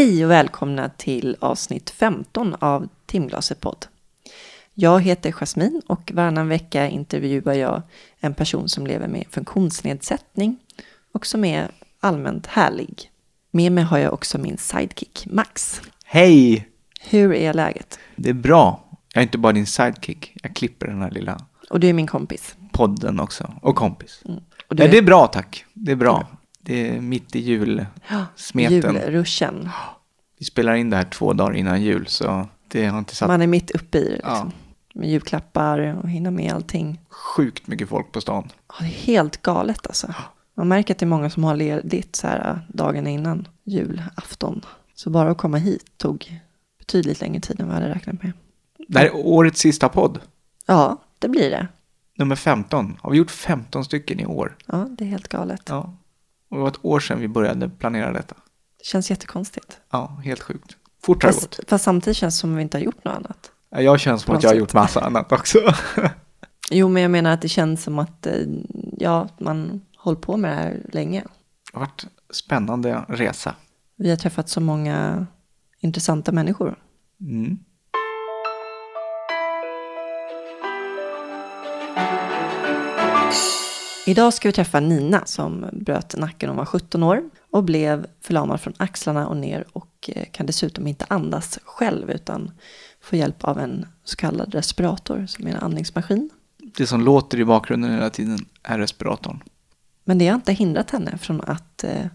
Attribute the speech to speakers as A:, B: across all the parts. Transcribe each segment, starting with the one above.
A: Hej och välkomna till avsnitt 15 av Timglaset podd. Jag heter Jasmin och varannan vecka intervjuar jag en person som lever med funktionsnedsättning och som är allmänt härlig. Med mig har jag också min sidekick Max.
B: Hej!
A: Hur är läget?
B: Det är bra. Jag är inte bara din sidekick. Jag klipper den här lilla
A: Och du är min kompis.
B: podden också. Och kompis.
A: Mm. Och
B: Nej, det är bra tack. Det är bra. Det är mitt i julsmeten.
A: julruschen.
B: Vi spelar in det här två dagar innan jul så det har inte satt
A: Man är mitt uppe i det. Liksom.
B: Ja.
A: Med julklappar och hinna med allting.
B: sjukt mycket folk på stan.
A: Ja, det är helt galet alltså. Man märker att det är många som har ledigt så här dagen innan julafton. Så bara att komma hit tog betydligt längre tid än vad jag hade räknat med.
B: Det här är årets sista podd.
A: Ja, det blir det.
B: Nummer 15. Har vi gjort 15 stycken i år?
A: Ja, det är helt galet.
B: Ja. Och det var ett år sedan vi började planera detta.
A: Det känns jättekonstigt.
B: Ja, helt sjukt. Fort har det gått.
A: Fast, samtidigt känns det som att vi inte har gjort något annat.
B: Ja, Jag känns som att jag har gjort massa annat också.
A: Jo, men jag menar att det känns som att eh, ja, man hållit på med det här länge.
B: Det har varit spännande resa.
A: Vi har träffat så många intressanta människor.
B: Mm.
A: Idag ska vi träffa Nina som bröt nacken när hon var 17 år och blev förlamad från axlarna och ner och eh, kan dessutom inte andas själv utan får hjälp av en så kallad respirator som är en andningsmaskin.
B: Det som låter i bakgrunden hela tiden är respiratorn.
A: Men det har inte hindrat henne från att eh,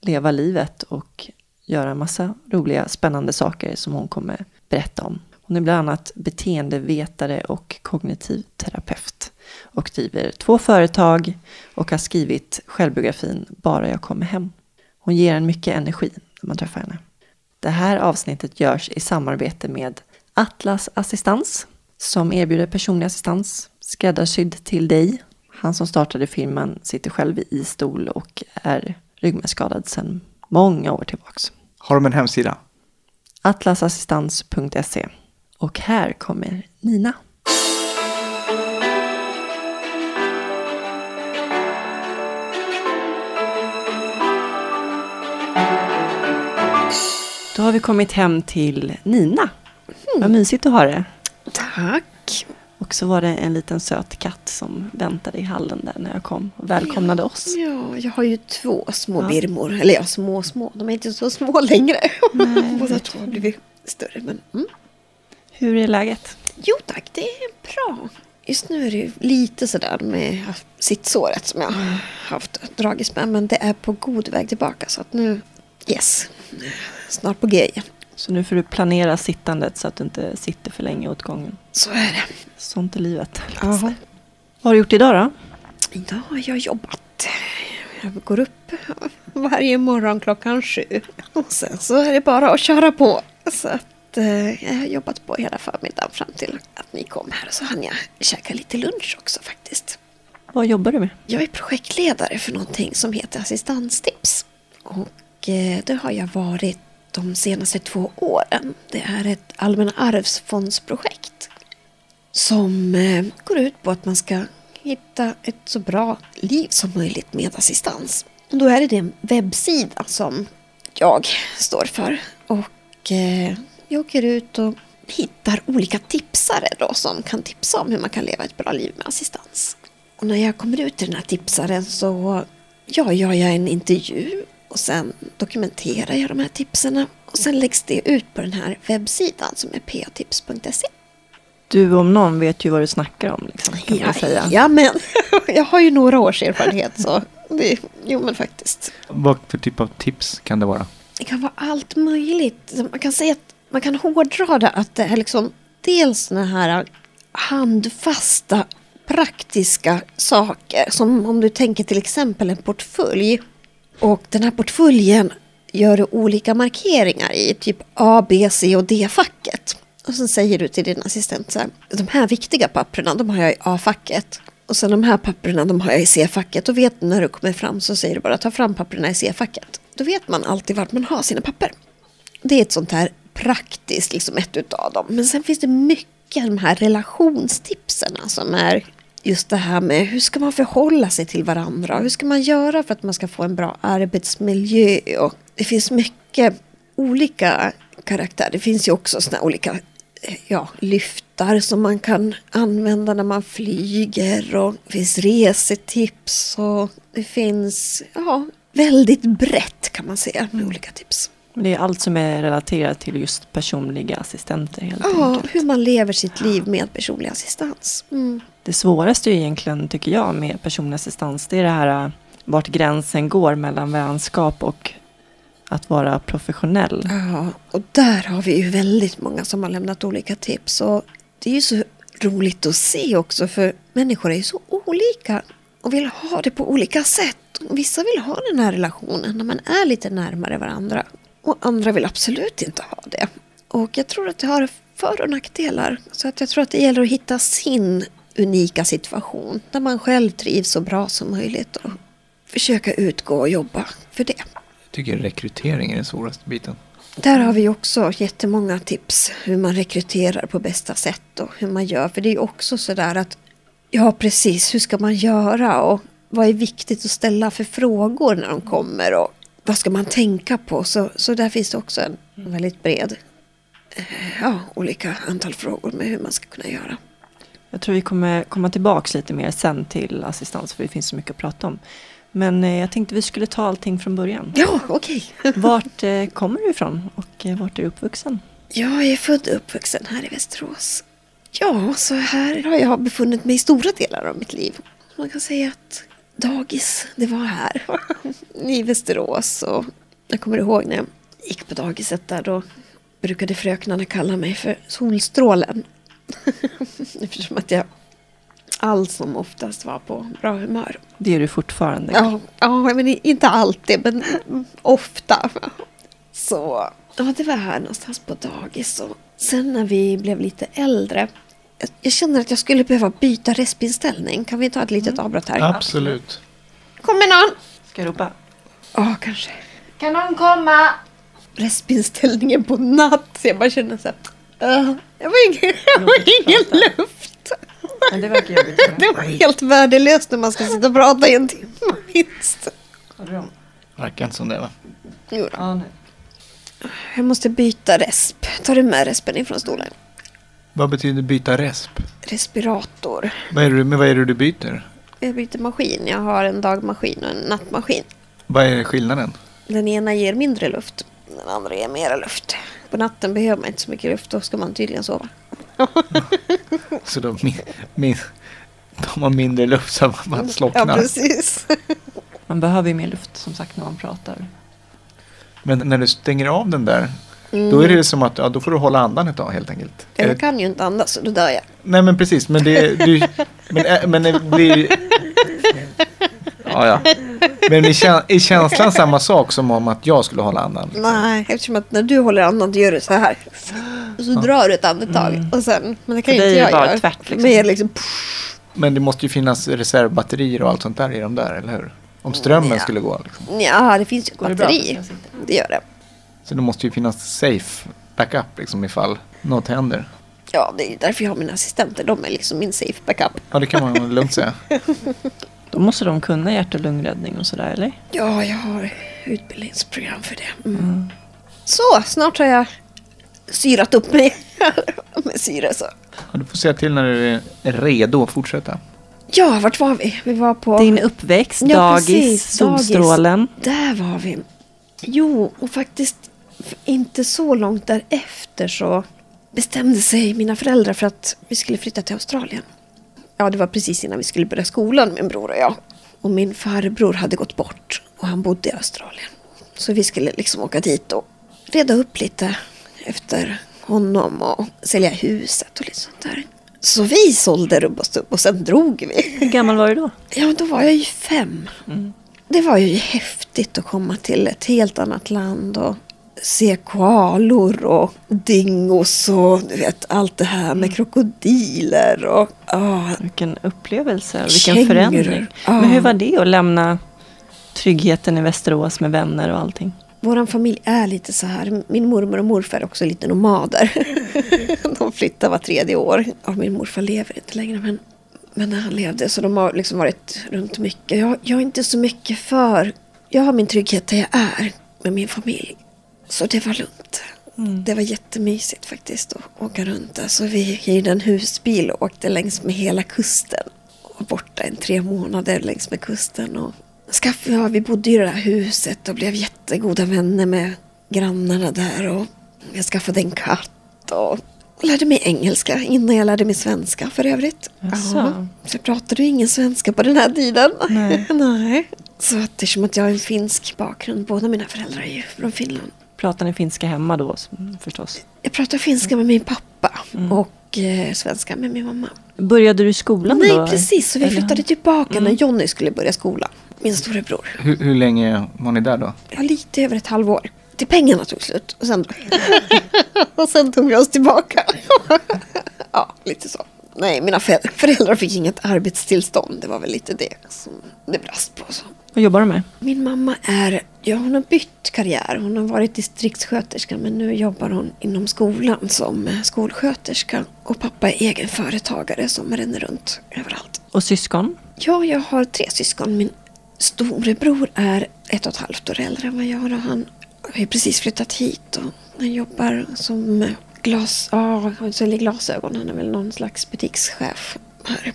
A: leva livet och göra en massa roliga, spännande saker som hon kommer berätta om. Hon är bland annat beteendevetare och kognitiv terapeut och driver två företag och har skrivit självbiografin Bara jag kommer hem. Hon ger en mycket energi när man träffar henne. Det här avsnittet görs i samarbete med Atlas Assistans som erbjuder personlig assistans skräddarsydd till dig. Han som startade firman sitter själv i stol och är ryggmärgsskadad sedan många år tillbaks.
B: Har de en hemsida?
A: Atlasassistans.se Och här kommer Nina. Då har vi kommit hem till Nina. Vad mysigt att ha det.
C: Tack.
A: Och så var det en liten söt katt som väntade i hallen där när jag kom och välkomnade oss.
C: Ja, jag har ju två små
A: Ja.
C: birmor. Eller ja, små små. De är inte så små längre.
A: Nej,
C: Båda två har blivit större. Men, mm.
A: Hur är läget?
C: Jo tack, det är bra. Just nu är det lite sådär med sittsåret som jag har haft dragits med. Men det är på god väg tillbaka. Så att nu, yes, snart på G igen.
A: Så nu får du planera sittandet så att du inte sitter för länge åt gången.
C: Så är det.
A: Sånt är livet.
C: Jaha.
A: Vad har du gjort idag då?
C: Idag har jag jobbat. Jag går upp varje morgon klockan sju. Och sen så är det bara att köra på. Så att eh, jag har jobbat på hela förmiddagen fram till att ni kom här. Och så hann jag käka lite lunch också faktiskt.
A: Vad jobbar du med?
C: Jag är projektledare för någonting som heter Assistanstips. Och eh, det har jag varit de senaste två åren. Det är ett allmänna arvsfondsprojekt. Som eh, går ut på att man ska hitta ett så bra liv som möjligt med assistans. Och då är det en webbsida som jag står för. Och eh, jag åker ut och hittar olika tipsare då som kan tipsa om hur man kan leva ett bra liv med assistans. Och när jag kommer ut till den här tipsaren så ja, gör jag en intervju och sen dokumenterar jag de här tipsen och sen läggs det ut på den här webbsidan som är patips.se.
A: Du om någon vet ju vad du snackar om, liksom, kan man säga.
C: Ja, men jag har ju några års erfarenhet så det, jo men faktiskt.
B: Vad för typ av tips kan det vara?
C: Det kan vara allt möjligt. Man kan säga att man kan hårdra det att det är liksom dels såna här handfasta praktiska saker. Som om du tänker till exempel en portfölj. Och den här portföljen gör du olika markeringar i, typ A, B, C och D-facket. Och sen säger du till din assistent så här, de här viktiga papperna de har jag i A-facket. Och sen de här papperna de har jag i C-facket. Och vet när du kommer fram så säger du bara ta fram papperna i C-facket. Då vet man alltid vart man har sina papper. Det är ett sånt här praktiskt, liksom ett utav dem. Men sen finns det mycket av de här relationstipsen som är just det här med hur ska man förhålla sig till varandra? Hur ska man göra för att man ska få en bra arbetsmiljö? Och det finns mycket olika karaktär. Det finns ju också såna olika eh, ja, lyftar som man kan använda när man flyger. Och det finns resetips och det finns ja, väldigt brett kan man säga med olika tips.
A: Det är allt som är relaterat till just personliga assistenter helt
C: Ja,
A: enkelt.
C: hur man lever sitt liv med personlig assistans. Mm.
A: Det svåraste egentligen tycker jag med personlig assistans det är det här äh, vart gränsen går mellan vänskap och att vara professionell.
C: Ja, och där har vi ju väldigt många som har lämnat olika tips. Och det är ju så roligt att se också för människor är ju så olika och vill ha det på olika sätt. Vissa vill ha den här relationen när man är lite närmare varandra och andra vill absolut inte ha det. Och jag tror att det har för och nackdelar. Så att jag tror att det gäller att hitta sin unika situation där man själv trivs så bra som möjligt och försöka utgå och jobba för det.
B: Jag tycker rekrytering är den svåraste biten.
C: Där har vi också jättemånga tips hur man rekryterar på bästa sätt och hur man gör. För det är också sådär att ja precis, hur ska man göra och vad är viktigt att ställa för frågor när de kommer och vad ska man tänka på? Så, så där finns det också en väldigt bred, eh, ja, olika antal frågor med hur man ska kunna göra.
A: Jag tror vi kommer komma tillbaks lite mer sen till assistans för det finns så mycket att prata om. Men eh, jag tänkte vi skulle ta allting från början.
C: Ja, okej.
A: Vart eh, kommer du ifrån och eh, vart är du uppvuxen?
C: Jag är född och uppvuxen här i Västerås. Ja, så här har jag befunnit mig i stora delar av mitt liv. Man kan säga att dagis, det var här i Västerås. Och jag kommer ihåg när jag gick på dagiset där, då brukade fröknarna kalla mig för Solstrålen. Eftersom att jag allt som oftast var på bra humör.
A: Det är du fortfarande.
C: Ja, ja men inte alltid, men ofta. Så ja, det var här någonstans på dagis. Och sen när vi blev lite äldre. Jag, jag känner att jag skulle behöva byta respinställning. Kan vi ta ett litet avbrott här?
B: Absolut.
C: Kommer någon?
A: Ska jag ropa?
C: Ja, kanske.
D: Kan någon komma?
C: Respinställningen på natt. Så jag bara känner så här. Uh, jag var ingen, jag var ingen luft.
A: Men det verkar jobbigt.
C: Det var helt värdelöst när man ska sitta och prata i en timme minst.
B: Verkar inte som det va?
C: Jo då.
A: Ja, nu.
C: Jag måste byta resp. Tar du med respen ifrån stolen?
B: Vad betyder byta resp?
C: Respirator.
B: Vad är det, men vad är det du byter?
C: Jag byter maskin. Jag har en dagmaskin och en nattmaskin.
B: Vad är skillnaden?
C: Den ena ger mindre luft. Den andra ger mera luft. På natten behöver man inte så mycket luft. Då ska man tydligen sova.
B: Så de, min, min, de har mindre luft så man
C: Ja,
B: slocknar.
C: precis.
A: Man behöver ju mer luft som sagt när man pratar.
B: Men när du stänger av den där,
C: Mm.
B: då är det som att ja, då får du hålla andan ett tag helt enkelt.
C: Jag
B: det-
C: kan ju inte andas så då dör jag.
B: Nej men precis, men det, du, men, ä- men det blir... Ja, ja. Men är, kä- är känslan samma sak som om att jag skulle hålla andan?
C: Nej, eftersom att när du håller andan då gör du så här. Så drar du ett andetag. Och sen, men det kan ju inte jag
A: det bara
C: göra.
A: tvärt, liksom.
C: Mer liksom
B: Men det måste ju finnas reservbatterier och allt sånt där i de där, eller hur? Om strömmen
C: Ja.
B: skulle gå. Liksom.
C: Ja, det finns ju ett
A: det
C: batteri.
A: Jag sitter.
C: Det gör det.
B: Så det måste ju finnas safe backup liksom ifall något händer.
C: Ja, det är därför jag har mina assistenter. De är liksom min safe backup.
B: Ja, det kan man lugnt säga.
A: Då måste de kunna hjärt och lungräddning och sådär, eller?
C: Ja, jag har utbildningsprogram för det. Mm. Så, snart har jag syrat upp mig med syre. Så.
B: Ja, du får säga till när du är redo att fortsätta.
C: Ja, vart var vi? Vi var på...
A: Din uppväxt,
C: Ja,
A: dagis,
C: precis, dagis.
A: solstrålen.
C: Där var vi. Jo, och faktiskt inte så långt därefter så bestämde sig mina föräldrar för att vi skulle flytta till Australien. Ja, det var precis innan vi skulle börja skolan, min bror och jag. Och min farbror hade gått bort och han bodde i Australien. Så vi skulle liksom åka dit och reda upp lite efter honom och sälja huset och lite sånt där. Så vi sålde rubb och stubb och sen drog vi.
A: Hur gammal var du då?
C: Ja, då var jag ju fem. Det var ju häftigt att komma till ett helt annat land och se koalor och dingos och du vet, allt det här med krokodiler och ah,
A: Vilken upplevelse, vilken
C: Kängurur.
A: förändring.
C: Ja.
A: Men hur var det att lämna tryggheten i Västerås med vänner och allting?
C: Vår familj är lite så här. Min mormor och morfar är också lite nomader. de flyttar var tredje år. Ja, min morfar lever inte längre men, men när han levde så de har liksom varit runt mycket. Jag, jag är inte så mycket för... Jag har min trygghet där jag är med min familj. Så det var lugnt. Det var jättemysigt faktiskt att åka runt där. Så vi hyrde en husbil och åkte längs med hela kusten. Och borta en tre månader längs med kusten. Och skaff, ja, vi bodde i det där huset och blev jättegoda vänner med grannarna där. Och jag skaffade en katt och lärde mig engelska innan jag lärde mig svenska för övrigt. Ja, så jag pratade ju ingen svenska på den här tiden.
A: Nej.
C: Nej. Så att det är som att jag har en finsk bakgrund. Båda mina föräldrar är ju från Finland.
A: Pratar ni finska hemma då förstås?
C: Jag pratar finska med min pappa och eh, svenska med min mamma.
A: Började du i skolan
C: Nej,
A: då?
C: precis. Så vi
A: Eller?
C: flyttade tillbaka när Jonny skulle börja skolan. Min storebror.
B: Hur, hur länge var ni där då?
C: Ja, lite över ett halvår. Till pengarna tog slut. Och sen, och sen tog vi oss tillbaka. ja, lite så. Nej, mina för- föräldrar fick inget arbetstillstånd. Det var väl lite det som det brast på. Så.
A: Vad jobbar du med?
C: Min mamma är, ja hon har bytt karriär. Hon har varit distriktssköterska men nu jobbar hon inom skolan som skolsköterska. Och pappa är egen företagare som ränner runt överallt.
A: Och syskon?
C: Ja, jag har tre syskon. Min storebror är ett och ett halvt år äldre än vad jag är och han har precis flyttat hit och han jobbar som glas, ja, han säljer glasögon. Han är väl någon slags butikschef här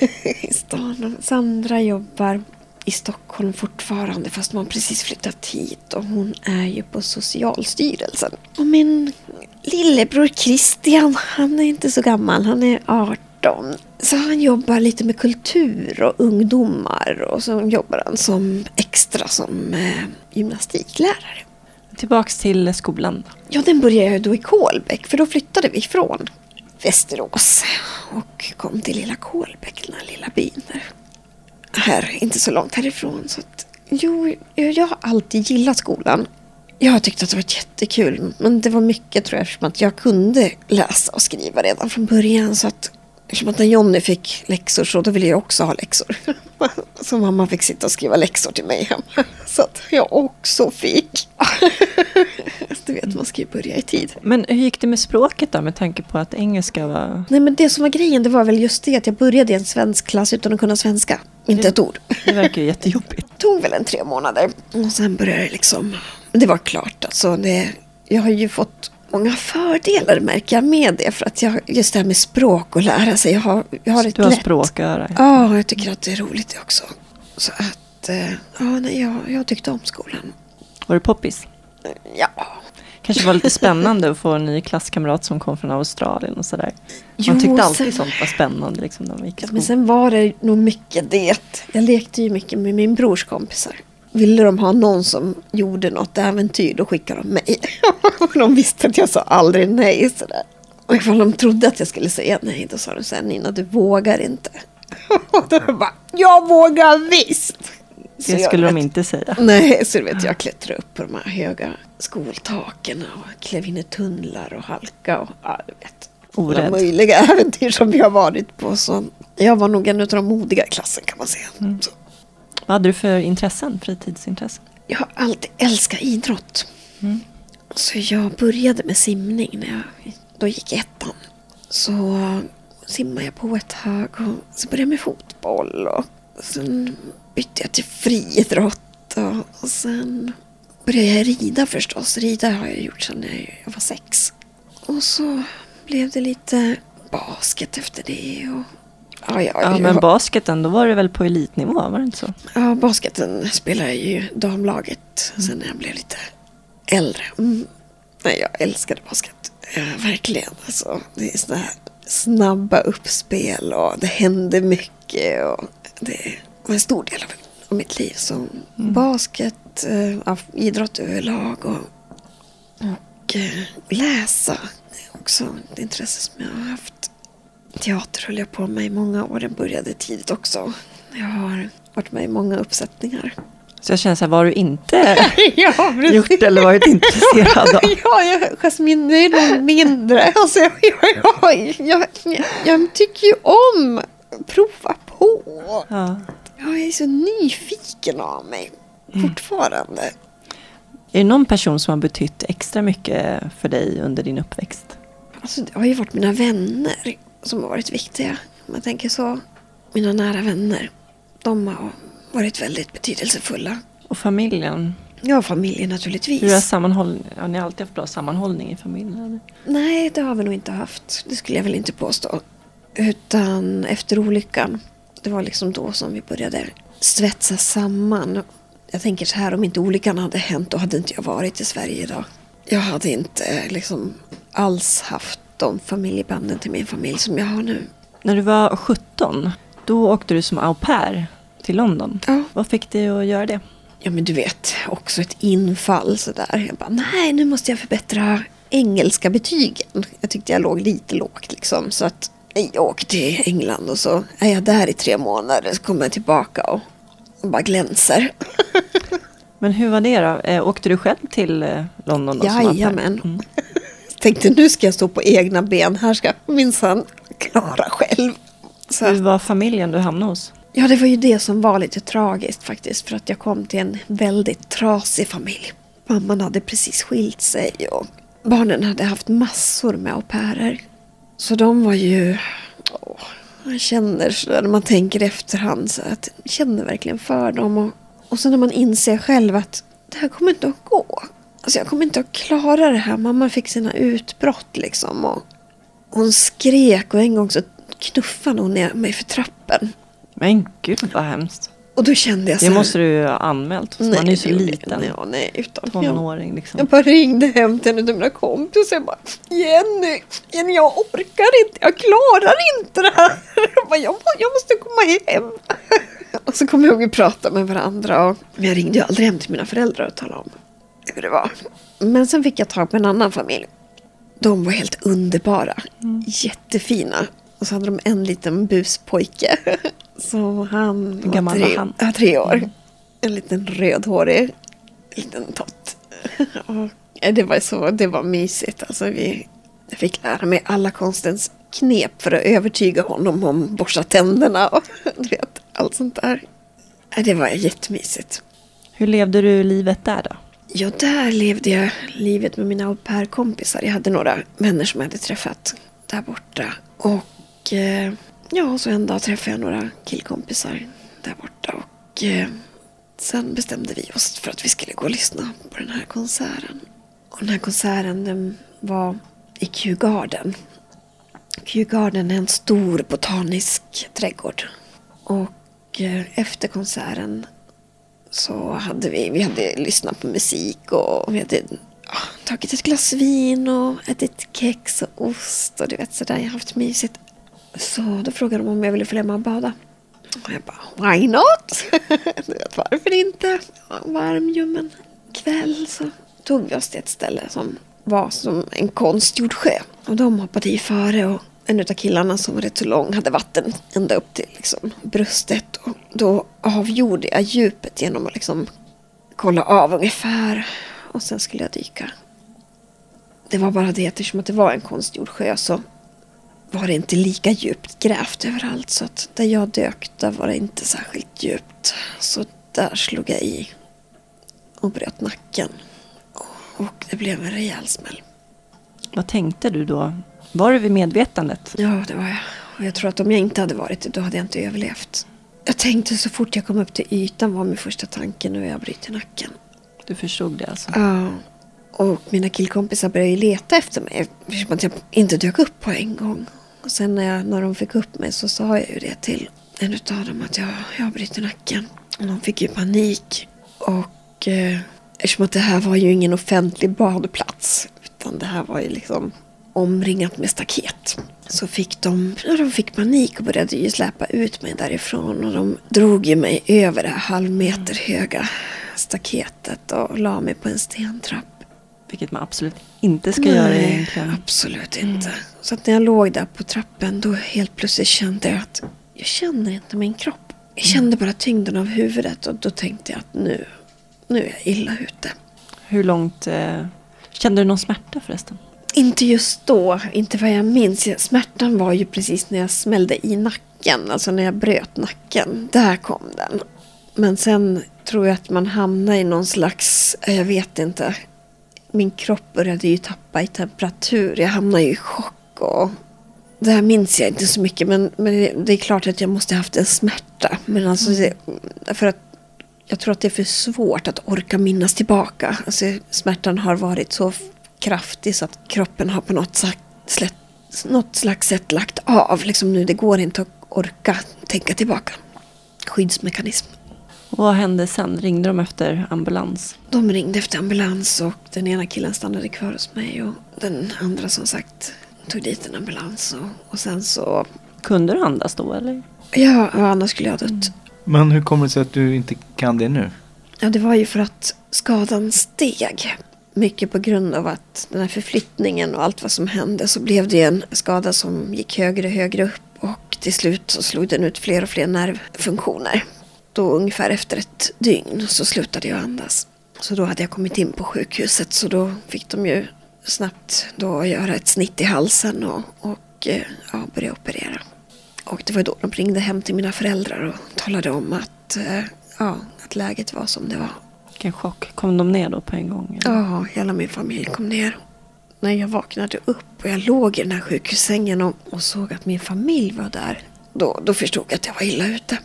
C: i stan. Sandra jobbar i Stockholm fortfarande fast man precis flyttat hit och hon är ju på Socialstyrelsen. Och min lillebror Christian, han är inte så gammal, han är 18. Så han jobbar lite med kultur och ungdomar och så jobbar han som extra som eh, gymnastiklärare.
A: Tillbaks till skolan.
C: Ja, den började jag då i Kolbäck för då flyttade vi från Västerås och kom till lilla Kolbäck, den här lilla byn där. Här, inte så långt härifrån. Så att, jo, jag, jag har alltid gillat skolan. Jag har tyckt att det varit jättekul, men det var mycket tror jag eftersom att jag kunde läsa och skriva redan från början. Så att, eftersom att när Jonny fick läxor så då ville jag också ha läxor. Så mamma fick sitta och skriva läxor till mig hemma. Så att jag också fick. Du vet, man ska ju börja i tid.
A: Men hur gick det med språket då med tanke på att engelska var...
C: Nej men det som var grejen det var väl just det att jag började i en svensk klass utan att kunna svenska. Inte ett ord.
A: Det verkar ju jättejobbigt.
C: Det tog väl en tre månader. Och sen började det liksom. Det var klart alltså. Det, jag har ju fått många fördelar märker jag med det. För att jag, just det här med språk och lära sig. Jag har, jag har ett
A: Du har
C: lätt.
A: språköra.
C: Ja, jag tycker att det är roligt också. Så att, eh, ja nej, jag, jag tyckte om skolan.
A: Var du poppis?
C: Ja.
A: Kanske var lite spännande att få en ny klasskamrat som kom från Australien och sådär. Man
C: Jo,
A: tyckte alltid
C: sen-
A: sånt var spännande liksom när man gick
C: Ja, men sen var det nog mycket det. Jag lekte ju mycket med min brors kompisar. Ville de ha någon som gjorde något äventyr, då skickade de mig. De visste att jag sa aldrig nej. Sådär. Och ifall de trodde att jag skulle säga nej, då sa de så här, Nina, du vågar inte. Och då bara, jag vågar visst! Så
A: Det skulle de
C: vet-
A: inte säga.
C: Nej, så du vet, jag klättrade upp på de här höga skoltaken och klev in i tunnlar och halka och ja, du vet. Alla
A: Orädd.
C: möjliga äventyr som vi har varit på. Så jag var nog en av de modiga i klassen kan man säga.
A: Mm. Vad hade du för intressen, fritidsintressen?
C: jag har alltid älskat idrott.
A: Mm.
C: Så jag började med simning när jag då gick ettan. Så simmade jag på ett tag och så började jag med fotboll. Och sen bytte jag till friidrott. Och, sen började jag rida förstås. Rida har jag gjort sedan jag jag var sex. Och så blev det lite basket efter det. Och, ja, ja,
A: Ja, men basketen, då var det väl på elitnivå, var det inte så?
C: Ja, basketen spelade jag ju damlaget sen när jag blev lite äldre. Mm. Nej, jag älskade basket. Ja, verkligen. Alltså, det är sådana här snabba uppspel och det hände mycket. Och det var en stor del av, mitt liv. Så basket, eh, ja, idrott överlag och, och eh, läsa. Det är också ett intresse som jag har haft. Teater höll jag på med i många år. Det började tidigt också. Jag har varit med i många uppsättningar.
A: Så jag känner så här, vad har du inte
C: ja,
A: gjort eller varit intresserad av?
C: Ja, jag, Jasmin, det är nog mindre. Alltså, jag, jag, jag, jag, tycker ju om att prova på.
A: Ja.
C: Jag är så nyfiken av mig fortfarande.
A: Är det någon person som har betytt extra mycket för dig under din uppväxt?
C: Alltså, det har ju varit mina vänner som har varit viktiga. Om jag tänker så. Mina nära vänner. De har varit väldigt betydelsefulla.
A: Och familjen?
C: Ja, familjen naturligtvis.
A: Hur är sammanhållning? Har ni alltid haft bra sammanhållning i familjen?
C: Nej, det har vi nog inte haft. Det skulle jag väl inte påstå. Utan efter olyckan, det var liksom då som vi började svetsa samman. Jag tänker så här, om inte olyckan hade hänt då hade inte jag varit i Sverige idag. Jag hade inte liksom alls haft de familjebanden till min familj som jag har nu.
A: När du var 17, då åkte du som au pair till London.
C: Ja.
A: Vad fick dig att göra det?
C: Ja men du vet, också ett infall sådär. Jag bara, nej nu måste jag förbättra engelska betygen. Jag tyckte jag låg lite lågt liksom. Så att jag åker till England och så är jag där i tre månader. Så kommer jag tillbaka och, och bara glänser.
A: Men hur var det då? Eh, åkte du själv till eh, London? Då, som?
C: Jajamän.
A: Mm.
C: Tänkte nu ska jag stå på egna ben. Här ska jag minsann klara själv. Så
A: Hur var familjen du hamnade hos?
C: Ja, det var ju det som var lite tragiskt faktiskt. För att jag kom till en väldigt trasig familj. Mamman hade precis skilt sig och barnen hade haft massor med au pairer. Så de var ju... Åh, man känner så där när man tänker efterhand så att jag känner verkligen för dem. Och, och så när man inser själv att det här kommer inte att gå. Alltså jag kommer inte att klara det här. Mamma fick sina utbrott liksom. Och hon skrek och en gång så knuffade hon ner mig för trappen.
A: Men gud vad hemskt.
C: Och då kände jag så
A: Det
C: här,
A: måste du ju ha anmält. Man är ju så
C: det
A: liten.
C: Nej, nej, utan jag,
A: Tonåring liksom.
C: jag bara ringde hem till en av mina kompisar och bara Jenny, Jenny jag orkar inte, jag klarar inte det här. Jag, bara, jag, jag måste komma hem. Och så kom jag ihåg att vi pratade med varandra. Och men jag ringde ju aldrig hem till mina föräldrar och talade om hur det var. Men sen fick jag tag på en annan familj. De var helt underbara. Jättefina. Och så hade de en liten buspojke. Så han
A: Hur gammal
C: tre,
A: var han?
C: Ja, tre år. En liten rödhårig liten tott. Och ja, det var så, det var mysigt. Alltså vi, jag fick lära mig alla konstens knep för att övertyga honom om borsta tänderna och du vet, allt sånt där. Ja, Det var jättemysigt.
A: Hur levde du livet där då?
C: Ja, där levde jag livet med mina au pair-kompisar. Jag hade några vänner som jag hade träffat där borta. Och eh, ja, så en dag träffade jag några killkompisar där borta. Och eh, sen bestämde vi oss för att vi skulle gå och lyssna på den här konserten. Och den här konserten den var i Kew Garden. Kew Garden är en stor botanisk trädgård. Och eh, efter konserten så hade vi, vi hade lyssnat på musik och vi hade ja, tagit ett glas vin och ätit kex och ost och du vet sådär. Jag har haft mysigt. Så då frågade de om jag ville följa med och bada. Och jag bara, why not? du vet, varför inte? Ja, varm, ljummen kväll så tog vi oss till ett ställe som var som en konstgjord sjö. Och de hoppade i före och en av killarna som var rätt så lång hade vatten ända upp till liksom bröstet. Och då avgjorde jag djupet genom att liksom kolla av ungefär. Och sen skulle jag dyka. Det var bara det eftersom att det var en konstgjord sjö så var det inte lika djupt grävt överallt. Så att där jag dök, där var det inte särskilt djupt. Så där slog jag i och bröt nacken. Och det blev en rejäl smäll.
A: Vad tänkte du då? Var du vid medvetandet?
C: Ja, det var jag. Och jag tror att om jag inte hade varit det, då hade jag inte överlevt. Jag tänkte så fort jag kom upp till ytan var min första tanke, nu är jag bryter nacken.
A: Du förstod det alltså?
C: Ja. Och mina killkompisar började ju leta efter mig. Eftersom att jag inte dök upp på en gång. Och sen när, jag, när de fick upp mig så sa jag ju det till en utav dem att jag, jag bryter nacken. Och de fick ju panik. Och eh, eftersom att det här var ju ingen offentlig badplats. Utan det här var ju liksom omringat med staket. Så fick de, ja, de fick panik och började ju släpa ut mig därifrån. Och de drog ju mig över det här halvmeter höga staketet och la mig på en stentrapp.
A: Vilket man absolut inte ska göra egentligen.
C: absolut inte. Så att när jag låg där på trappen då helt plötsligt kände jag att jag känner inte min kropp. Jag kände bara tyngden av huvudet och då tänkte jag att nu, nu är jag illa ute.
A: Hur långt... Eh, kände du någon smärta förresten?
C: Inte just då, inte vad jag minns. Smärtan var ju precis när jag smällde i nacken, alltså när jag bröt nacken. Där kom den. Men sen tror jag att man hamnar i någon slags, jag vet inte. Min kropp började ju tappa i temperatur. Jag hamnade ju i chock och det här minns jag inte så mycket men, men det- är klart att jag måste ha haft en smärta. Men alltså det, för att jag tror att det är för svårt att orka minnas tillbaka. Alltså, smärtan har varit så kraftig så att kroppen har på något, slätt, något slags sätt lagt av. Liksom nu, det går inte att orka tänka tillbaka. Skyddsmekanism.
A: Och vad hände sen? Ringde de efter ambulans?
C: De ringde efter ambulans och den ena killen stannade kvar hos mig och den andra som sagt tog dit en ambulans. Och, och sen så,
A: Kunde du andas då eller?
C: ja, ja, annars skulle jag ha dött.
B: Men hur kommer det sig att du inte kan det nu?
C: Ja, det var ju för att skadan steg. Mycket på grund av att den här förflyttningen och allt vad som hände så blev det en skada som gick högre och högre upp och till slut så slog den ut fler och fler nervfunktioner. Då ungefär efter ett dygn så slutade jag andas. Så då hade jag kommit in på sjukhuset så då fick de ju snabbt då göra ett snitt i halsen och, och eh, ja, börja operera. Och det var då de ringde hem till mina föräldrar och talade om att, eh, ja, att läget var som det var.
A: Vilken chock. Kom de ner då på en gång?
C: Ja, hela min familj kom ner. När jag vaknade upp och jag låg i den här sjukhussängen och, och såg att min familj var där. Då, då förstod jag att jag var illa ute.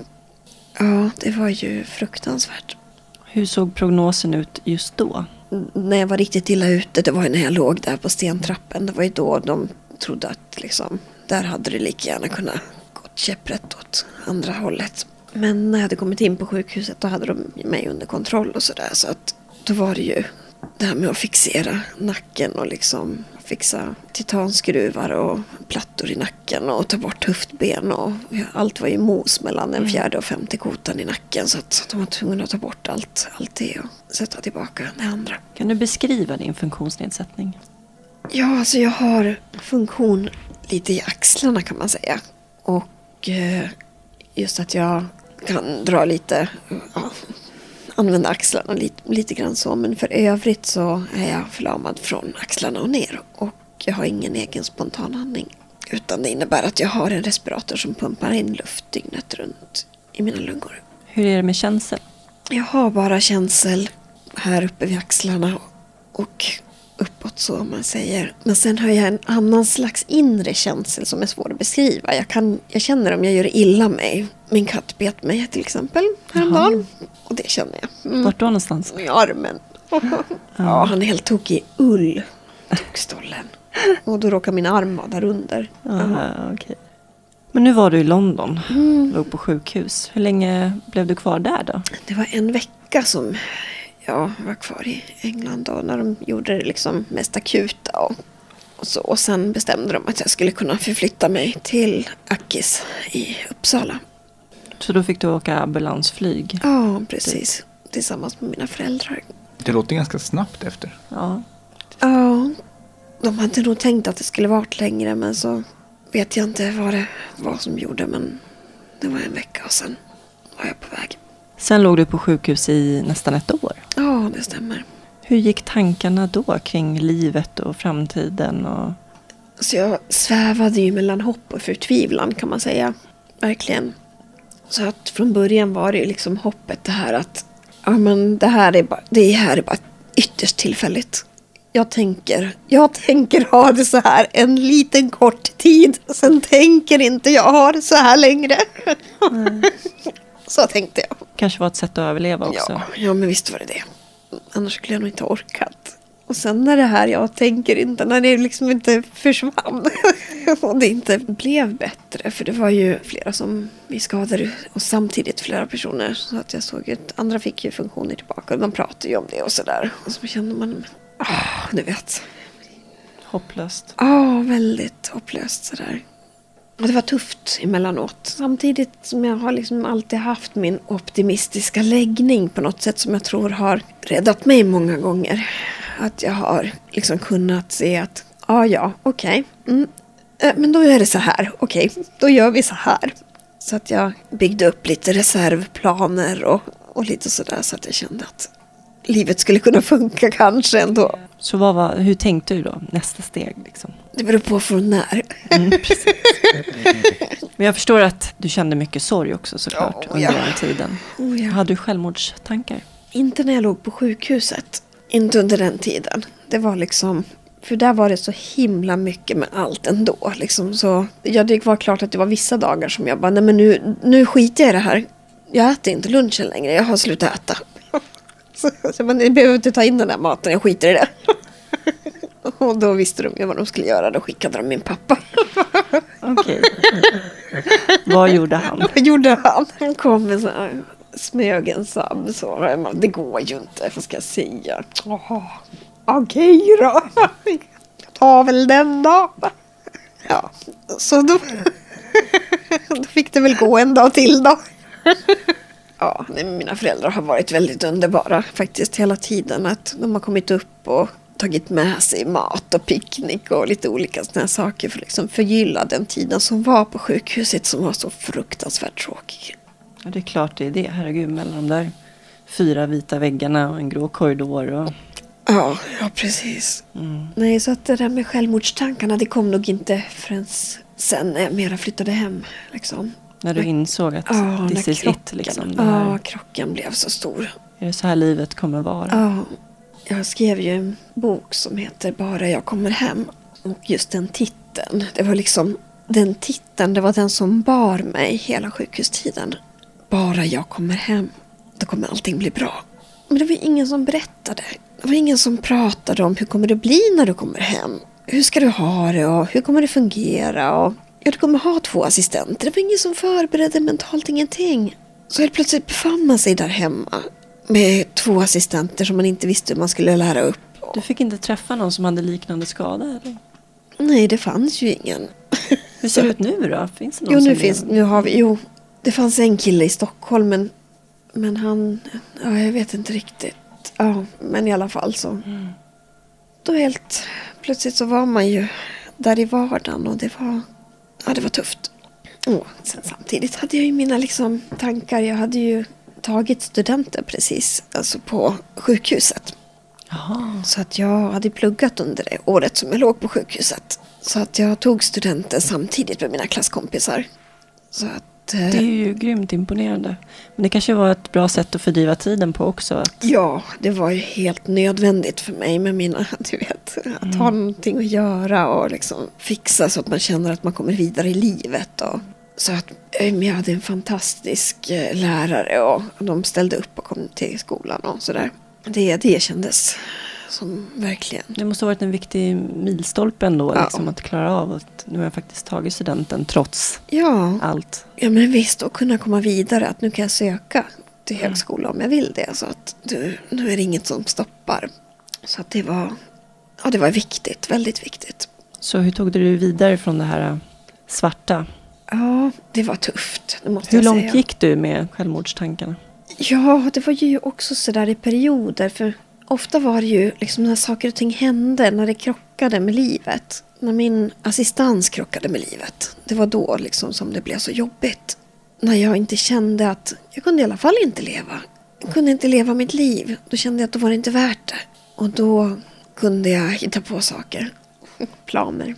C: Ja, det var ju fruktansvärt.
A: Hur såg prognosen ut just då?
C: När jag var riktigt illa ute, det var ju när jag låg där på stentrappen. Det var ju då de trodde att liksom, där hade det lika gärna kunnat gått käpprätt åt andra hållet. Men när jag hade kommit in på sjukhuset då hade de mig under kontroll och sådär. Så att då var det ju det här med att fixera nacken och liksom fixa titanskruvar och plattor i nacken och ta bort höftben och allt var ju mos mellan den fjärde och femte kotan i nacken så att de var tvungna att ta bort allt, allt det och sätta tillbaka det andra.
A: Kan du beskriva din funktionsnedsättning?
C: Ja, alltså jag har funktion lite i axlarna kan man säga. Och eh, just att jag kan dra lite, ja, använda axlarna lite, lite grann så. Men för övrigt så är jag förlamad från axlarna och ner. Och jag har ingen egen spontanandning. Utan det innebär att jag har en respirator som pumpar in luft dygnet runt i mina lungor.
A: Hur är det med känsel?
C: Jag har bara känsel här uppe vid axlarna och uppåt så om man säger. Men sen har jag en annan slags inre känsel som är svår att beskriva. Jag, kan, jag känner om jag gör illa mig. Min katt bet mig till exempel häromdagen. Och det känner jag. Mm.
A: Vart då någonstans?
C: I armen. ja, han är helt tokig i ull. Tokstollen. Och då råkar min arm vara där under.
A: Aha, okej. Men nu var du i London,
C: Mm.
A: låg på sjukhus. Hur länge blev du kvar där då?
C: Det var en vecka som jag var kvar i England då när de gjorde det liksom mest akuta och, och så. Och sen bestämde de att jag skulle kunna förflytta mig till Akis i Uppsala.
A: Så då fick du åka ambulansflyg?
C: Ja, precis. Tillsammans med mina föräldrar.
B: Det låter ganska snabbt efter.
A: Ja.
C: Ja, de hade nog tänkt att det skulle varit längre men så vet jag inte vad det var som gjorde men det var en vecka och sen var jag på väg.
A: Sen låg du på sjukhus i nästan ett år.
C: Ja, det stämmer.
A: Hur gick tankarna då kring livet och framtiden? Och...
C: Så jag svävade ju mellan hopp och förtvivlan kan man säga. Verkligen. Så att från början var det ju liksom hoppet det här att ja, men det, här är bara, det här är bara ytterst tillfälligt. Jag tänker, jag tänker ha det så här en liten kort tid. Sen tänker inte jag ha det så här längre. så tänkte jag.
A: Kanske var ett sätt att överleva också.
C: Ja, ja, men visst var det det. Annars skulle jag nog inte ha orkat. Och sen när det här, jag tänker inte, när det liksom inte försvann. och det inte blev bättre. För det var ju flera som vi skadade och samtidigt flera personer. Så att jag såg att andra fick ju funktioner tillbaka. Och de pratade ju om det och sådär. Och så kände man, ah, du vet.
A: Hopplöst.
C: Ja, väldigt hopplöst sådär. Och det var tufft emellanåt. Samtidigt som jag har liksom alltid haft min optimistiska läggning på något sätt som jag tror har räddat mig många gånger. Att jag har liksom kunnat se att, ja, ja, okej. Mm. Eh, men då är det så här, okej, då gör vi så här. Så att jag byggde upp lite reservplaner och, och lite sådär så att jag kände att livet skulle kunna funka kanske ändå.
A: Så vad var, hur tänkte du då? Nästa steg liksom?
C: Det beror på från när.
A: Mm. Men jag förstår att du kände mycket sorg också såklart
C: Ja,
A: under
C: ja.
A: den tiden.
C: Oh, ja.
A: Hade du självmordstankar?
C: Inte när jag låg på sjukhuset. Inte under den tiden. Det var liksom... För där var det så himla mycket med allt ändå. Liksom så, ja, det var klart att det var vissa dagar som jag bara, nej men nu, nu skiter jag i det här. jag äter inte lunchen längre, jag har slutat äta. Så, så man, ni behöver inte ta in den där maten, jag skiter i det. Och då visste de ju vad de skulle göra, då skickade de min pappa.
A: Okej. Vad gjorde han?
C: Vad gjorde han? Han kom med så här smögen sabb. Så. Jag bara, Det går ju inte, vad ska jag säga? Okej då. Jag tar väl den då. Ja, så då, då fick det väl gå en dag till då. Ja, mina föräldrar har varit väldigt underbara faktiskt hela tiden. Att de har kommit upp och tagit med sig mat och picknick och lite olika sådana saker för att liksom förgylla den tiden som var på sjukhuset som var så fruktansvärt tråkig.
A: Ja, det är klart det är det. Herregud, mellan de där fyra vita väggarna och en grå korridor. Och,
C: Ja, ja precis.
A: mm.
C: Nej, så att det där med självmordstankarna det kom nog inte förrän sen när jag mera flyttade hem. Liksom.
A: När du insåg att
C: Ja,
A: this is
C: krocken,
A: it. Liksom, här,
C: ja, krocken blev så stor.
A: Är det så här livet kommer vara?
C: Ja, jag skrev ju en bok som heter Bara jag kommer hem. Och just den titeln, det var liksom den titeln, det var den som bar mig hela sjukhustiden. Bara jag kommer hem, då kommer allting bli bra. Men det var ingen som berättade. Det var ingen som pratade om hur kommer det bli när du kommer hem. Hur ska du ha det och hur kommer det fungera? Och, ja, du kommer ha två assistenter. Det var ingen som förberedde mentalt ingenting. Så helt plötsligt befann man sig där hemma med två assistenter som man inte visste hur man skulle lära upp.
A: Du fick inte träffa någon som hade liknande skada? Eller?
C: Nej, det fanns ju ingen.
A: Hur ser det ut nu då? Finns det någon
C: Jo, nu finns, nu har vi, jo, det fanns en kille i Stockholm men, men han, ja, jag vet inte riktigt. Ja, men i alla fall så.
A: Mm.
C: Då helt plötsligt så var man ju där i vardagen och det var, ja det var tufft. Och sen samtidigt hade jag ju mina liksom tankar. Jag hade ju tagit studenten precis, alltså på sjukhuset.
A: Jaha.
C: Så att jag hade pluggat under det året som jag låg på sjukhuset. Så att jag tog studenten samtidigt med mina klasskompisar. Så att...
A: Det är ju grymt imponerande. Men det kanske var ett bra sätt att fördriva tiden på också. Att,
C: Ja, det var ju helt nödvändigt för mig med mina, du vet, att ha någonting att göra och liksom fixa så att man känner att man kommer vidare i livet. Och, så att eh, jag hade en fantastisk eh, lärare och de ställde upp och kom till skolan och sådär. Det, det kändes som verkligen.
A: det måste ha varit en viktig milstolpe ändå.
C: Ja.
A: Liksom, att klara av att nu har jag faktiskt tagit studenten trots
C: Ja,
A: allt.
C: ja men visst att kunna komma vidare. Att nu kan jag söka till högskola om jag vill det. Så att du, nu är det inget som stoppar. Så att det var, ja, det var viktigt, väldigt viktigt.
A: Så hur tog du dig vidare från det här äh, svarta?
C: Ja, det var tufft. Det måste
A: Hur långt
C: säga.
A: gick du med självmordstankarna?
C: Ja, det var ju också sådär i perioder. För ofta var det ju liksom när saker och ting hände, när det krockade med livet. När min assistans krockade med livet. Det var då liksom som det blev så jobbigt. När jag inte kände att jag kunde i alla fall inte leva. Jag kunde inte leva mitt liv. Då kände jag att då var det inte värt det. Och då kunde jag hitta på saker. Planer.